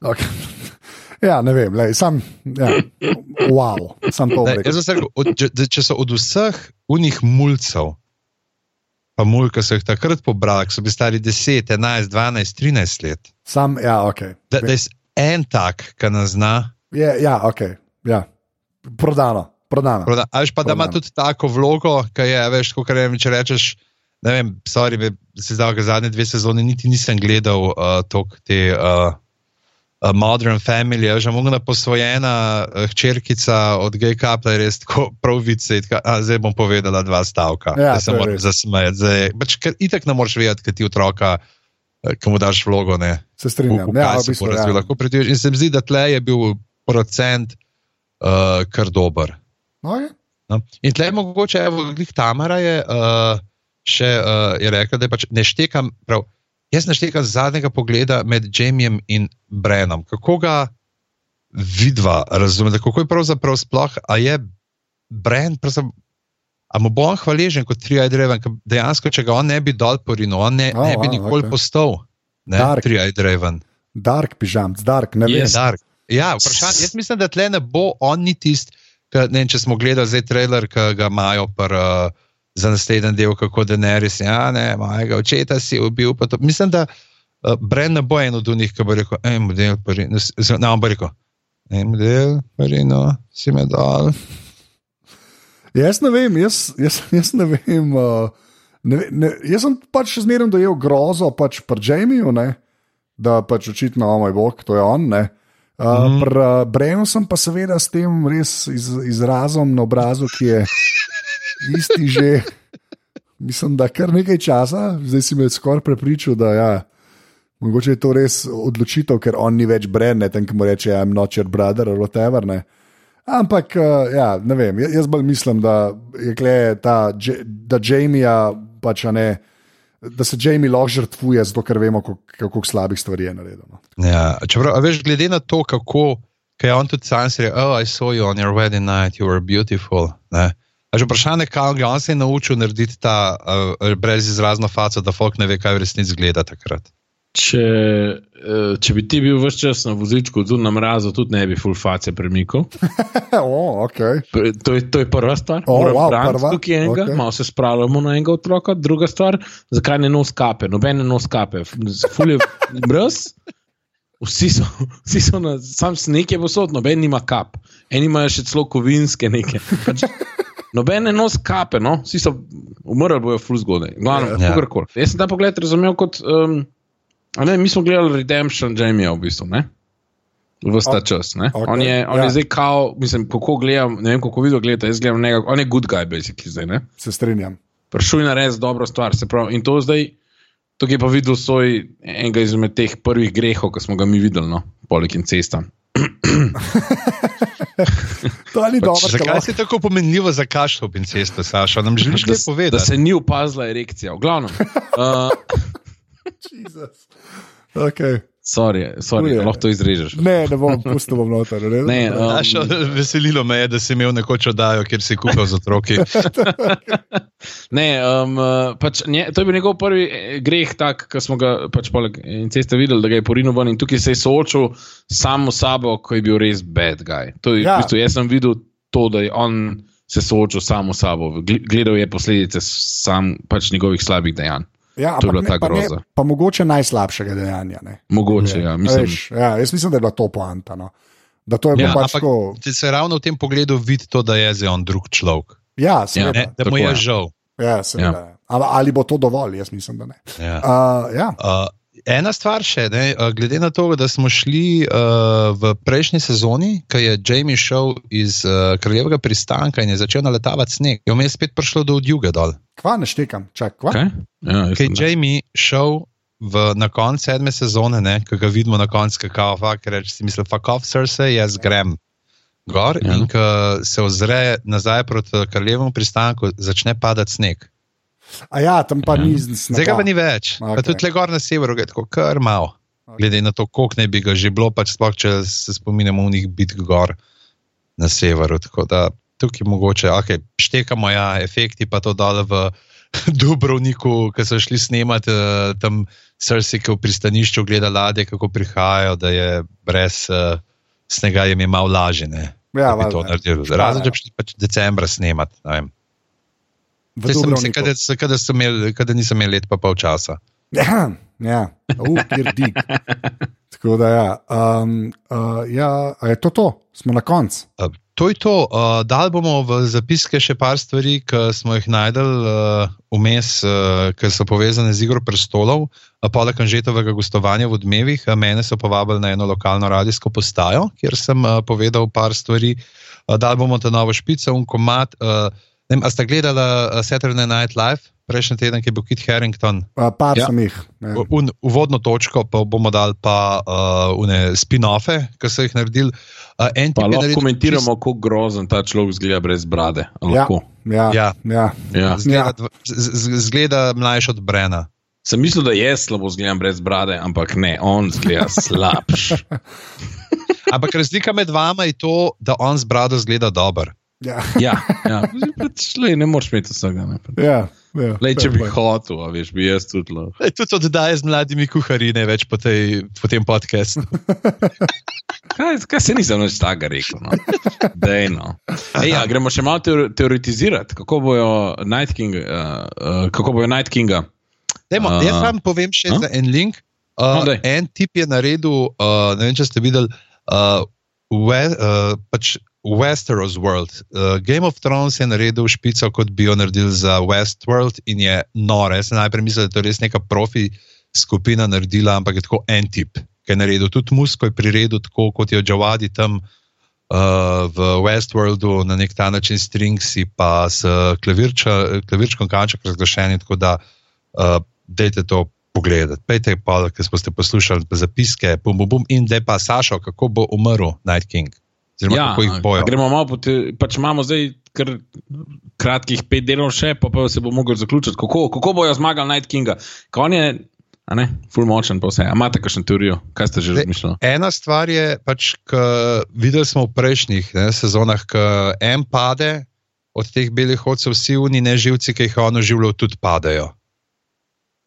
Okay. Ja, ne vem, lej, sam, ja, wow, sam to Ne, jaz rekel, od, če, če so od vseh unih mulcev, pa mulj, ki so jih takrat pobrali, so bili stari 10, 11, 12, 13 let, Sam, ja, ok. da, da je en tak, ki nas zna. Je, ja, ok, ja. Prodano, prodano. Proda, a veš pa, da ima Prodano. tudi tako vlogo, ki je, veš, kot rečeš, če rečeš. Ne vem, sorry, se zdaj, da zadnje dve sezone niti nisem gledal uh, tok te uh, uh, Modern Family, a že mogla posvojena uh, hčerkica od Gay Kapla, res tako pravice. Zdaj bom povedala dva stavka, Ja, da se to je moram zasmejati. Pač, ker itak ne moreš vedeti, kaj ti otroka, ki mu daš vlogo, ne. Se v- strinjam. v Ja, kaj v se bistvu, ja. Lahko predvideš. In se mi zdi, da tle je bil procent uh, kar dober. Okay. No. In tle mogoče, evo, glih Tamara je uh, še uh, je rekla, da je pač ne štekam, prav, jaz ne štekam zadnjega pogleda med Jamijem in Brenom. Kako ga vidva razumete, kako je pravzaprav sploh, a je Bren, pravzaprav, a mu bo on hvaležen kot tri-eyed raven, ker dejansko, če ga on ne bi dol porinil, on ne, Oh, ne bi nikoli okej. postal ne, tri-eyed raven. Dark pižam, dark, ne vem. Yes. Dark. Ja, vprašanje. Jaz mislim, da tle ne bo on ni tisti, ki- ne če smo gledali zdaj trailer, ki ga imajo pr, uh, za naslednji del, kako Daenerys, ja, ne, mojega očeta si ubil. Mislim, da uh, Bren ne bo en od njih, ki bo rekel, en model, no, z- ne, on bo rekel, en model, pari, no, si me dal. Jaz ne vem, jaz, jaz, jaz ne vem. Uh, ne, ne, jaz sem pač še zmeraj dojel grozo pač pri Jamiju, ne, da pač očitno, o moj bog, to je on. Ne. Uh, mm. Mhm. Pri uh, Brenu sem pa seveda s tem res iz, izrazom na obrazu, ki je isti že. Mislim, da kar nekaj časa, zdaj si me skoraj prepričal, da ja, mogoče je to res odločitev, ker on ni več Bren, ne tem, ki mu reče, I'm not your brother ali whatever. Ne. Ampak, uh, ja, ne vem, ja- jaz bolj mislim, da je kle ta, da Jamija pač ne. Da se Jamie lahko žrtvuje, zato ker vemo, kako, slabih stvari je naredil. No. Ja, čeprav, a veš, glede na to, kako je on tudi sam rekel, oh, I saw you on your wedding night, you were beautiful. Ne? A že vprašanje, kaj on se je naučil narediti ta uh, brezizrazno faco, da folk ne ve, kaj v resnici gleda takrat. Če, eh, če bi ti bil vse čas na vozičku, tudi na mrazu, tudi ne bi full face premikal. o, okay. To je, to je prva stvar. O, Moram wow, braniti prva, Tukaj enega, okej. okay. malo se spravljamo na enega otroka. Druga stvar, zakaj ne nos kape, noben ne nos kape, fulje brez. Vsi so, vsi so na, sam sneg je posod, noben nima kap. Eni imajo še celo kovinske neke. Pač, noben ne nos kape, no, vsi so umrli, bojo ful zgodaj. Glavno, Ja. ja. Jaz sem ta pogled razumel kot, um, a ne, mi smo gledali Redemption Jamija v bistvu, ne? Vsta Ok, čas. Ne? ok, On je, on ja. je zdaj kao, mislim, kako gledam, ne vem, kako video gledate, jaz gledam njega, on je good guy, basically zdaj, ne? Se strinjam. Prišel je narediti dobro stvar, se pravi, in to zdaj, tukaj je pa videl svoj enega izmed teh prvih grehov, ki smo ga mi videli, no, poleg in cesta. To ni dobro, ker Zakaj si tako pomenljivo za kašlo, pincesto, Saša? Nam želiš kaj Da, da povedati? se ni opazila erekcija, v glavnem. Uh, Jezus. Okay. sorry, sorry, lahko to izrežeš. Ne, ne bom, pustil bom noter. Ne, Ne, uh, Saša, veselilo me je, da si imel nekoč oddajo, kjer si kupil z otroki. Ne, um, pač, nje, to je bil njegov prvi eh, greh, tak, ki smo ga pač poleg incesta videli, da ga je porinil ven in tukaj se je soočil samo s sabo, ko je bil res bad guy. To je, Ja. v bistvu, jaz sem videl to, da je on se soočil samo s sabo, Gl- gledal je posledice sam, pač njegovih slabih dejanj. Ja, To je ampak bila ne, ta pa, ne, groza. pa mogoče najslabšega dejanja. Ne. Mogoče, ja, A mislim. Veš, ja, jaz mislim, da je bila to poanta. No. Da to je bilo Ja, pač tako. ti se ravno v tem pogledu vidi to, da je zdaj on drug človek. Ja, seveda. Ne, da mu je žal. Ja, seveda. Ja. Ali, ali bo to dovolj? Jaz mislim, da ne. Ja. Uh, ja. Uh, ena stvar še, ne, uh, glede na to, da smo šli uh, v prejšnji sezoni, ko je Jamie šel iz uh, kraljevega pristanka in je začel naletavati sneg, je vmes spet prišlo do odjuge dol. Kva ne štekam, čak, kva? Kaj? Ja, sem- je Jamie šel v, na konec sedme sezone, ki ga vidimo na koncu, kako fakt reče, si misli, fuck off, Cersei, jaz grem. Gor ja. in ko se ozre nazaj proti kraljevemu pristanku, začne padati sneg. A ja, tam pa Ja. ni Zdaj ga pa ni več. Okay. Ok. Pa tudi le gor na severu, je tako kar malo. glede na to, koliko ne bi ga že bilo, pač sploh če se spominjamo v njih bitk gor na severu. Tako da tukaj mogoče, okay, štekamo ja, efekti, pa to dole v Dubrovniku, ki so šli snemati uh, tam srce, ki v pristanišču gleda ladje, kako prihajajo, da je brez uh, snega jim je malo lažje. Ja, Razen, če bi šli pač decembra snemati. Kada nisem imel let, pa pol časa. Ja, ja. Uh, dig. Tako da, ja. Um, uh, ja, je to to, smo na koncu. Uh, to je to. Uh, dal bomo v zapiske še par stvari, ki smo jih najdel uh, vmes, uh, ki so povezane z igro prestolov, uh, poleg Anžetovega gostovanja v odmevih. Uh, mene so povabili na eno lokalno radijsko postajo, kjer sem uh, povedal par stvari. Uh, dal bomo ta novo špico, un komat. Uh, ne, a ste gledali uh, Saturday Night Live? prejšnji teden, ki je bil Kit Harrington. Uh, par ja. sem jih. Un, uvodno točko pa bomo dali pa uh, spin-offe, ki so jih naredili. Uh, pa lahko naredil komentiramo, kako grozen ta človek zgleda brez brade. Ja. Ja. Ja. Ja. Ja. Zgleda, ja. zgleda mlajši od Brena. Sem mislil, da jaz slabo zgledam brez brade, ampak ne, on zgleda slabš. ampak razlika med vama je to, da on z brado zgleda dober. Ja, ja, ja. Šli, ne moreš imeti vsega. Ne. Ja. Ja, Lej, če bi hotel, veš, bi jaz tudi lahko. Tudi oddaje z mladimi kuhari, ne več po, tej, po tem podkastu. kaj, kaj se nisem več tega rekel? No? Dej, no. Ej, ja, gremo še malo teoretizirati, kako bojo Night, King, uh, uh, kako bojo Night Kinga. Dejmo, uh, jaz vam povem še uh? en link. Uh, no, en tip je naredil, uh, ne vem, če ste videli, uh, we, uh, pač Westeros World. Uh, Game of Thrones je naredil špico, kot bi jo naredil za Westworld, in je nore. Jaz sem najprej mislil, da je to res neka profi skupina naredila, ampak je tako en tip, ki je naredil. Tudi musko je priredil tako, kot je Džavadi tam uh, v Westworldu na nek ta način stringsi, pa s klavirčkom kanček razglašeni. Tako da, uh, dejte to. Pogledati. Pejte pa, ker ste poslušali zapiske, bum, bum, bum, in da je pa Sašo, kako bo umrl Night King. Ja. Gremo malo po tem, pač imamo zdaj kar kratkih pet delov še, pa, pa se bo mogel zaključiti. Kako, kako bojo zmagali Night Kinga? Kon je, a ne, full močen pa vse. Imate kakšno teorijo? Kaj ste že razmišljali? Ena stvar je, pač, videli smo v prejšnjih ne, sezonah, ko en pade od teh belih hodcev, vsi oni neživci, ki jih on oživljal, tudi padajo.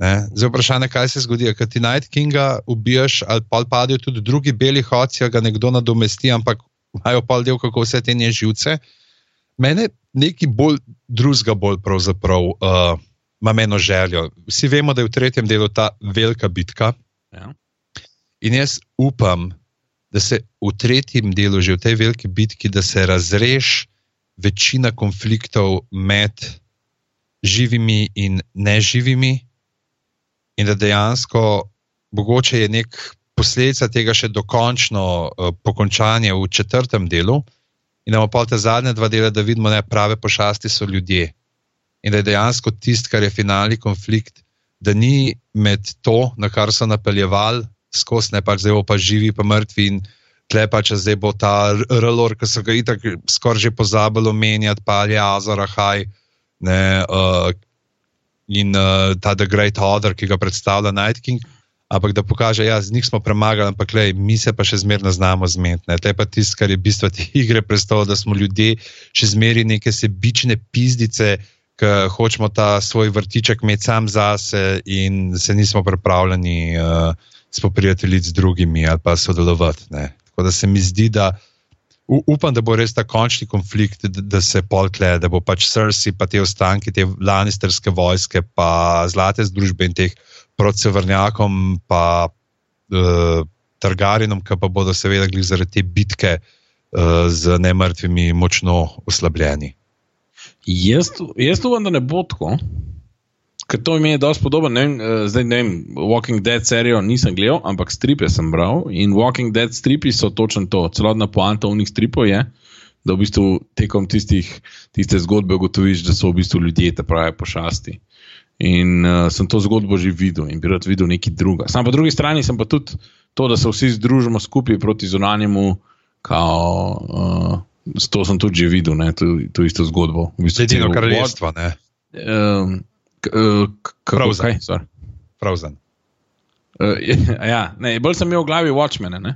Ne? Zdaj vprašanje, kaj se zgodi, ker ti Night Kinga ubiješ, ali pa padajo tudi drugi beli hodci, ga nekdo nadomesti, ampak imajo pa del, kako vse te nje živce. Mene nekaj bolj drugega, bolj pravzaprav uh, ima eno željo. Vsi vemo, da je v tretjem delu ta velika bitka. Ja. In jaz upam, da se v tretjem delu, že v tej veliki bitki, da se razreš večina konfliktov med živimi in neživimi, in da dejansko mogoče je nek posledica tega še dokončno uh, pokončanje v četrtem delu, in da imamo pa te zadnje dva dela, da vidimo, da prave pošasti so ljudje. In da je dejansko tisto, kar je finalni konflikt, da ni med to, na kar so napeljevali, skozi ne pač zdaj pa živi, pa mrtvi in tle pač zdaj bo ta relor, ki so ga itak skoraj že pozabili omenjati, pa ali Azor, Haj. Ne, uh, in uh, ta The Great Order, ki ga predstavlja Night King, ampak da pokaže, da ja, z njih smo premagali, ampak lej, mi se pa še zmerno znamo zmeniti. To je pa tisto, kar je bistvo te igre, predstavlja, da smo ljudje še zmeri neke sebične pizdice, ki hočemo ta svoj vrtiček imeti sam zase in se nismo pripravljeni uh, spoprijateljiti z drugimi ali pa sodelovati. Ne. Tako da se mi zdi, da. Upam, da bo res ta končni konflikt, da, se polkle, da bo pač srsi, pa te ostanki, te lanisterske vojske, pa zlate združbe in teh proti Severnakom, pa uh, eh, Targarinom, ki pa bodo seveda zaradi te bitke uh, z nemrtvimi močno oslabljeni. Jaz, jaz upam, da ne bo tako. Ker to mi je dosti podobno. Ne, uh, zdaj ne vem, Walking Dead serijo nisem gledal, ampak stripe sem bral. In Walking Dead stripi so točno to. Celotna poanta v njih stripov je, da v bistvu tekom tistih, tiste zgodbe ugotoviš, da so v bistvu ljudje te prave pošasti. In uh, sem to zgodbo že videl in bi rad videl nekaj drugega. Sam po drugi strani sem pa tudi to, da se vsi združimo skupaj proti zunanjemu, kao, uh, to sem tudi že videl, ne, to, to isto zgodbo. V bistvu Edino kraljestvo. Um, uh, Pravzen. Pravzen. Uh, ja, ne, bolj sem imel v glavi Watchmen. Ne?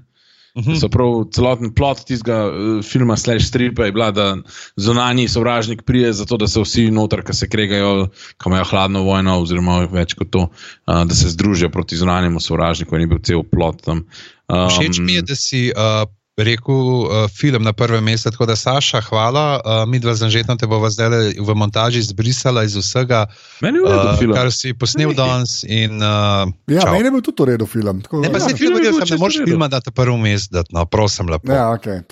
Uh -huh. So prav celoten plot tistega uh, filma Slash Stripa je bila, da zunanji sovražnik prije za to, da se vsi noter, ki se kregajo, ki imajo hladno vojno, oziroma več kot to, uh, da se združijo proti zunanjemu sovražniku in je bil cel plot tam. Um, Všeč mi je, da si uh, rekel uh, film na prvem mestu. Tako da, Saša, hvala. Uh, mi dva zanžetno te bova zdaj v montaži zbrisala iz vsega, uh, kar si posnel danes. In, uh, ja, meni je bil tudi v redu film. Tako, ne, pa ja. si film videl, da ne moreš filma dati prvo mesto, no, prosim lepo. Ja, okay,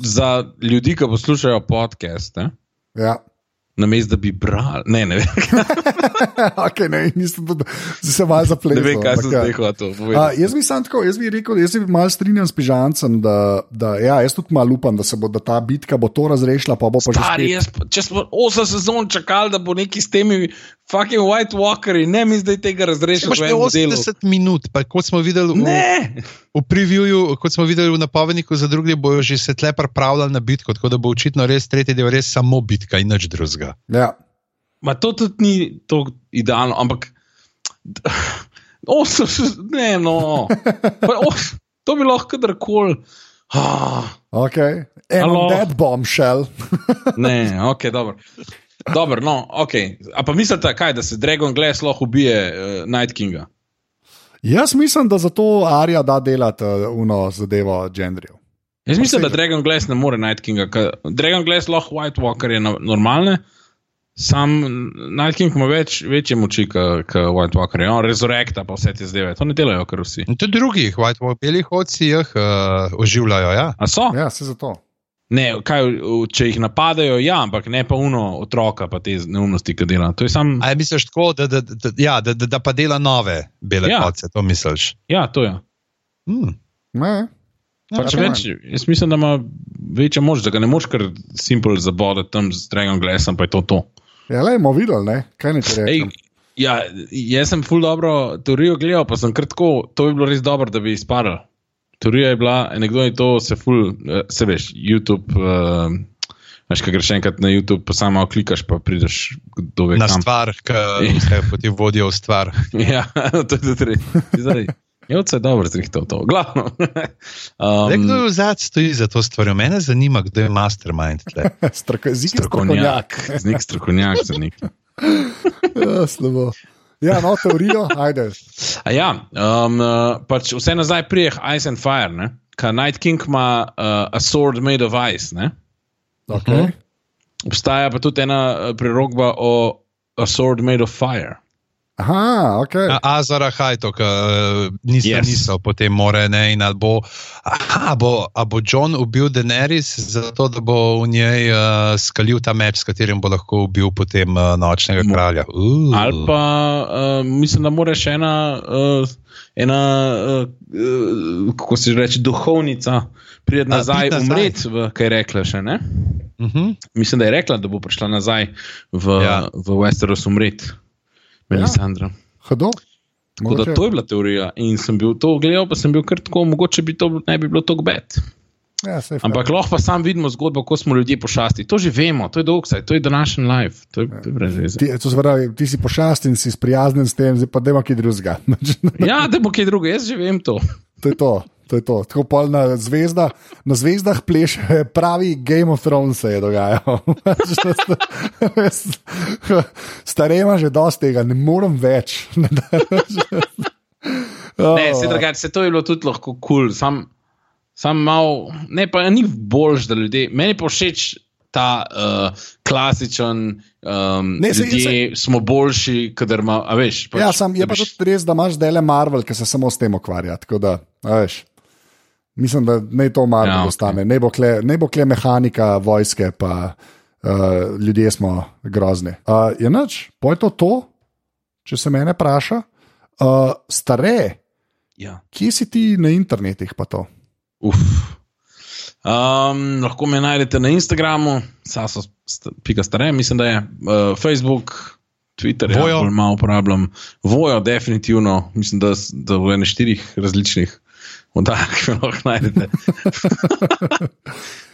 Za ljudi, ki poslušajo podcast. Eh? Ja na mestu, da bi bral. Ne, ne vem. okay, ne, nisem se malo zapletel. Ne vem, kaj se zdaj hoče. Jaz bi sam tako, jaz bi rekel, jaz bi malo strinjal s pižancem, da, da ja, jaz tudi malo upam, da se bo da ta bitka bo to razrešila, pa bo pa Stari, že. Spet... Jaz, če smo osem sezon čakali, da bo neki s temi fucking White Walkeri, ne mi zdaj tega razrešiti. Še 80 minut, pa kot smo videli v, v previewju, kot smo videli v napovedniku za druge, bojo že se tle pripravljali na bitko, tako da bo očitno res tretji del res samo bitka in nič drugega. Ja. Ma to tudi ni to idealno, ampak. Osem, ne, no. Pa, os, to bi lahko kadarkoli. Ah. Ok, eno dead bombshell. ne, ok, dobro. Dobro, no, ok. A pa mislite, kaj, da se Dragon Glass lahko ubije uh, Night Kinga? Jaz mislim, da zato Arja da delati uh, uno zadevo gendriju. Jaz mislim, da Dragon Glass ne more Night Kinga. Dragon Glass lahko White Walker je normalne, sam Night King ima več, večje moči kot White Walker. On rezurekta pa vse te zdaj, to ne delajo kar vsi. In tudi drugih White Walker, beli hodci jih uh, oživljajo. Ja? A so? Ja, se zato. Ne, kaj, če jih napadajo, ja, ampak ne pa uno otroka, pa te neumnosti, ki dela. Sam... A je misliš tako, da, da, da, ja, da, da, da pa dela nove bele ja. koce, to misliš? Ja, to je. Hmm. Ne. Pač ja, več, jaz mislim, da ima večja moč, da ga ne moš kar simpel zabodati tam z Dragon Glassom, pa je to to. Ja, le, bomo videli, ne? kaj ne rečeš. Ja, jaz sem ful dobro teorijo gledal, pa sem kratko, to bi bilo res dobro, da bi izpadal. Teorija je bila, nekdo je to, se ful, se veš, YouTube. Uh, Veš, kaj greš enkrat na YouTube, pa samo klikaš, pa prideš do vega. Na kam. stvar, ki te potem vodijo v stvar. ja, to je tudi res. Je vse dobro, zrihtel to. Glavno. um, kdo je zadnji stoji za to stvar? Mene zanima, kdo je mastermind. Stroko, strokovnjak. Z nek strokovnjak za nek. ja, slabo. Ja, no, teorijo, ajde. A ja, um, pač vse nazaj prijeh Ice and Fire, ne? Kaj Night King ima uh, a sword made of ice, ne? Okay. Uh -huh. Obstaja pa tudi ena prerogba o a sword made of fire. Aha, ok. Azara Hajto, ki niso, yes. niso, potem more ne. In ali bo, aha, bo, bo John ubil Daenerys, zato da bo v njej uh, skalil ta meč, s katerim bo lahko ubil potem uh, nočnega kralja. Uh. Ali pa uh, mislim, da mora še ena, uh, ena uh, kako se reče, duhovnica priti nazaj, umreti, kaj je rekla še ne. Uh mhm. -huh. Mislim, da je rekla, da bo prišla nazaj v, ja. v Westeros umreti. Melisandra. Ja. Tako da to je bila teorija. In sem bil to gledal, pa sem bil kar tako, mogoče bi to ne bi bilo tako bed. Ja, Ampak lahko pa sam vidimo zgodbo, kako smo ljudje pošasti. To že vemo, to je dolg, to je današnji life, to je, ja. je brez veze. Ti, pravi, ti si pošasti in si sprijaznjen s tem, zdaj pa demo kaj drugega. ja, demo kaj drugega, jaz že vem to. to je to. To je to. Tako pol na, zvezda, na zvezdah pleše, pravi Game of Thrones se je dogajalo. Starejma že dosti tega, ne morem več. ne, se, drugač, se to je bilo tudi lahko kul, cool. sam, sam mal, ne pa ni boljš, da ljudje, meni pa všeč ta uh, klasičen, um, ne, se, ljudje se, smo boljši, kadar ima, a veš. Pač, ja, sam, je pa tudi res, da imaš zdaj le Marvel, ki se samo s tem ukvarja, tako da, a veš. Mislim, da ne to malo ja, ostane, okay. ne, bo kle, ne bo kle mehanika vojske, pa uh, ljudje smo grozni. Uh, je noč, poj to to, če se mene vpraša. Uh, stare, ja. kje si ti na internetih pa to? Um, lahko me najdete na Instagramu, saso.pika stare, mislim, da je uh, Facebook. Twitter, ja, vojo. Ja, malo uporabljam. Vojo, definitivno, mislim, da, da v enem štirih različnih oddajah, ki jih lahko najdete.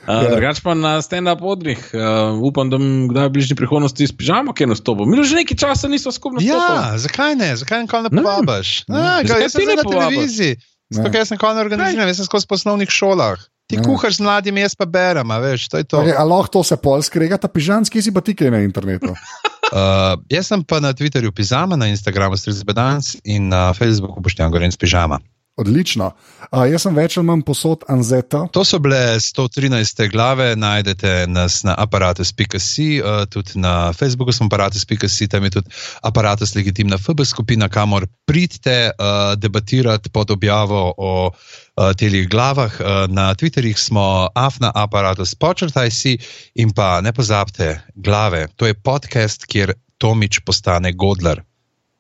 Uh, Drugač pa na stand-up odrih, uh, upam, da bom kdaj v bližnji prihodnosti s pižamo, ki je nastopil. Mi že nekaj časa nismo skupaj nastopili. Ja, zakaj ne, zakaj nikoli ne povabiš? Ja, Zakaj jaz sem ti ne na povabiš? televiziji, zato ker jaz sem nikoli ne organiziram, jaz sem skozi poslovnih šolah. Ti Ja. kuhaš z mladimi, jaz pa berem, a veš, to je to. Okay, a lahko to se pol skregata, pižanski si pa ti kaj na internetu. Uh, jaz sem pa na Twitterju Pizama, na Instagramu Strizbedans in na Facebooku Boštjan Gorenc Pižama. Odlično. Uh, jaz sem več ali manj posod Anzeta. To so bile 113 glave, najdete nas na aparatus.com, uh, tudi na Facebooku smo aparatus.com, tam je tudi aparatus legitimna FB skupina, kamor pridite uh, debatirati pod objavo o uh, telih glavah. Uh, na Twitterjih smo afna aparatus, počrtaj si in pa ne pozabite glave. To je podcast, kjer Tomič postane Godler.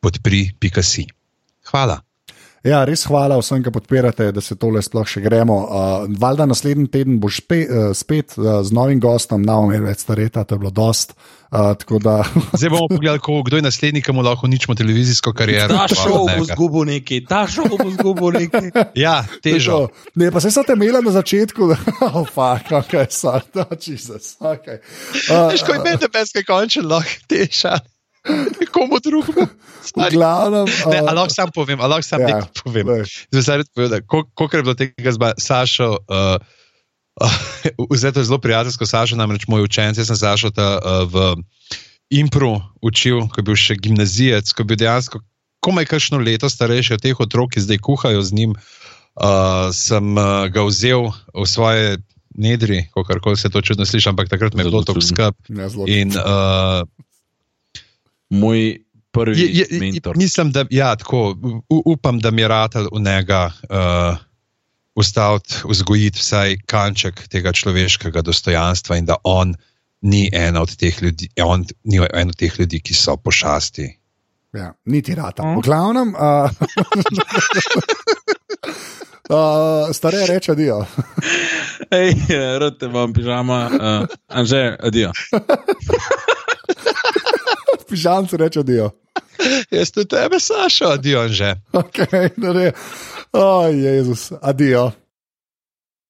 Podpri.si. Hvala. Ja, res hvala vsem, ki podpirate, da se tole sploh še gremo. Uh, valjda naslednji teden boš spe, uh, spet uh, z novim gostom, na omer več stareta, to je bilo dost. Uh, da, Zdaj bomo pogledali, ko, kdo je naslednji, ki mu lahko uničimo televizijsko kariero. Ta šov bo zgubil nekaj, ta šov bo zgubil nekaj. Ja, težo. To. Ne, pa se so te imeli na začetku, da oh, fuck, okay, sorry, oh, Jesus, okay. uh, Veš, ko je meni tebeske končen, lahko teša. Komu drugemu. glavnem. Ne, uh, a lahko sam povem, lahko sam ja, nekaj povem. daj. Zdaj se koliko je bilo tega z Sašo. Uh, uh, Vzeto je zelo prijateljsko, Sašo, namreč moj učenec, jaz sem Sašo ta, uh, v Impru učil, ko je bil še gimnazijec, ko je bil dejansko komaj kakšno leto starejši od teh otrok, ki zdaj kuhajo z njim. Uh, sem uh, ga vzel v svoje nedri, kako se to čudno sliši, ampak takrat me je bilo to čudno. skrb. Ja, In uh, Moj prvi je, je, mentor. mislim, da ja, tako, u, upam, da mi je ratelj v njega uh, ustaviti, vzgojiti vsaj kanček tega človeškega dostojanstva in da on ni en od teh ljudi, on ni en od teh ljudi, ki so pošasti. Ja, niti rata. V glavnem, uh, uh, stare reče, dio. Hej, rade vam pižama, uh, anže, adijo. Pižamci reče, dio. Jaz tudi tebe, Sašo, adijo že. Okay, ne. Oh, Jezus, adijo.